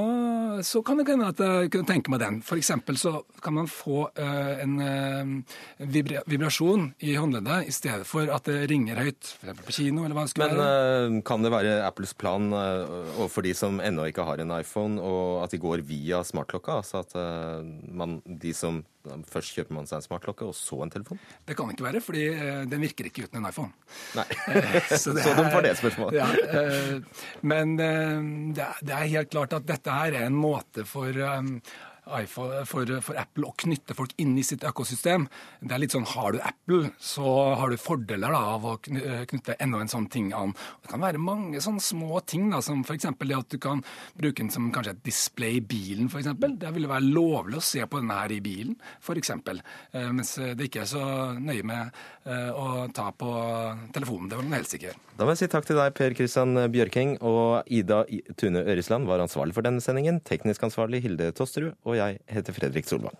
så kan det hende at jeg kunne tenke meg den. Eksempel så kan man få uh, en uh, vibra vibrasjon i håndleddet i stedet for at det ringer høyt, f.eks. på kino eller hva det skulle Men være. uh, kan det være Apples plan overfor de som ennå ikke har en iPhone, og at de går via smartklokka? Altså at man, de som Først kjøper man seg en smartklokke, og så en telefon? Det kan ikke være, fordi den virker ikke uten en iPhone. Nei, <laughs> så, det så de det spørsmålet. Ja, men det er, er helt klart at dette her er en måte for iPhone, for, for, Apple å knytte folk inn i sitt økosystem. Det er litt sånn, Har du Apple, så har du fordeler da, av å knytte enda en sånn ting an. Det kan være mange sånne små ting, da, som f.eks. det at du kan bruke den som kanskje et display i bilen. Eksempel. det ville være lovlig å se på denne her i bilen, f.eks. Eh, mens det ikke er så nøye med eh, å ta på telefonen. Det var man helt sikker. Da må jeg si takk til deg, Per Kristian Bjørking. Og Ida Tune Øresland var ansvarlig for denne sendingen. Teknisk ansvarlig Hilde Tosterud. Og jeg heter Fredrik Solvang.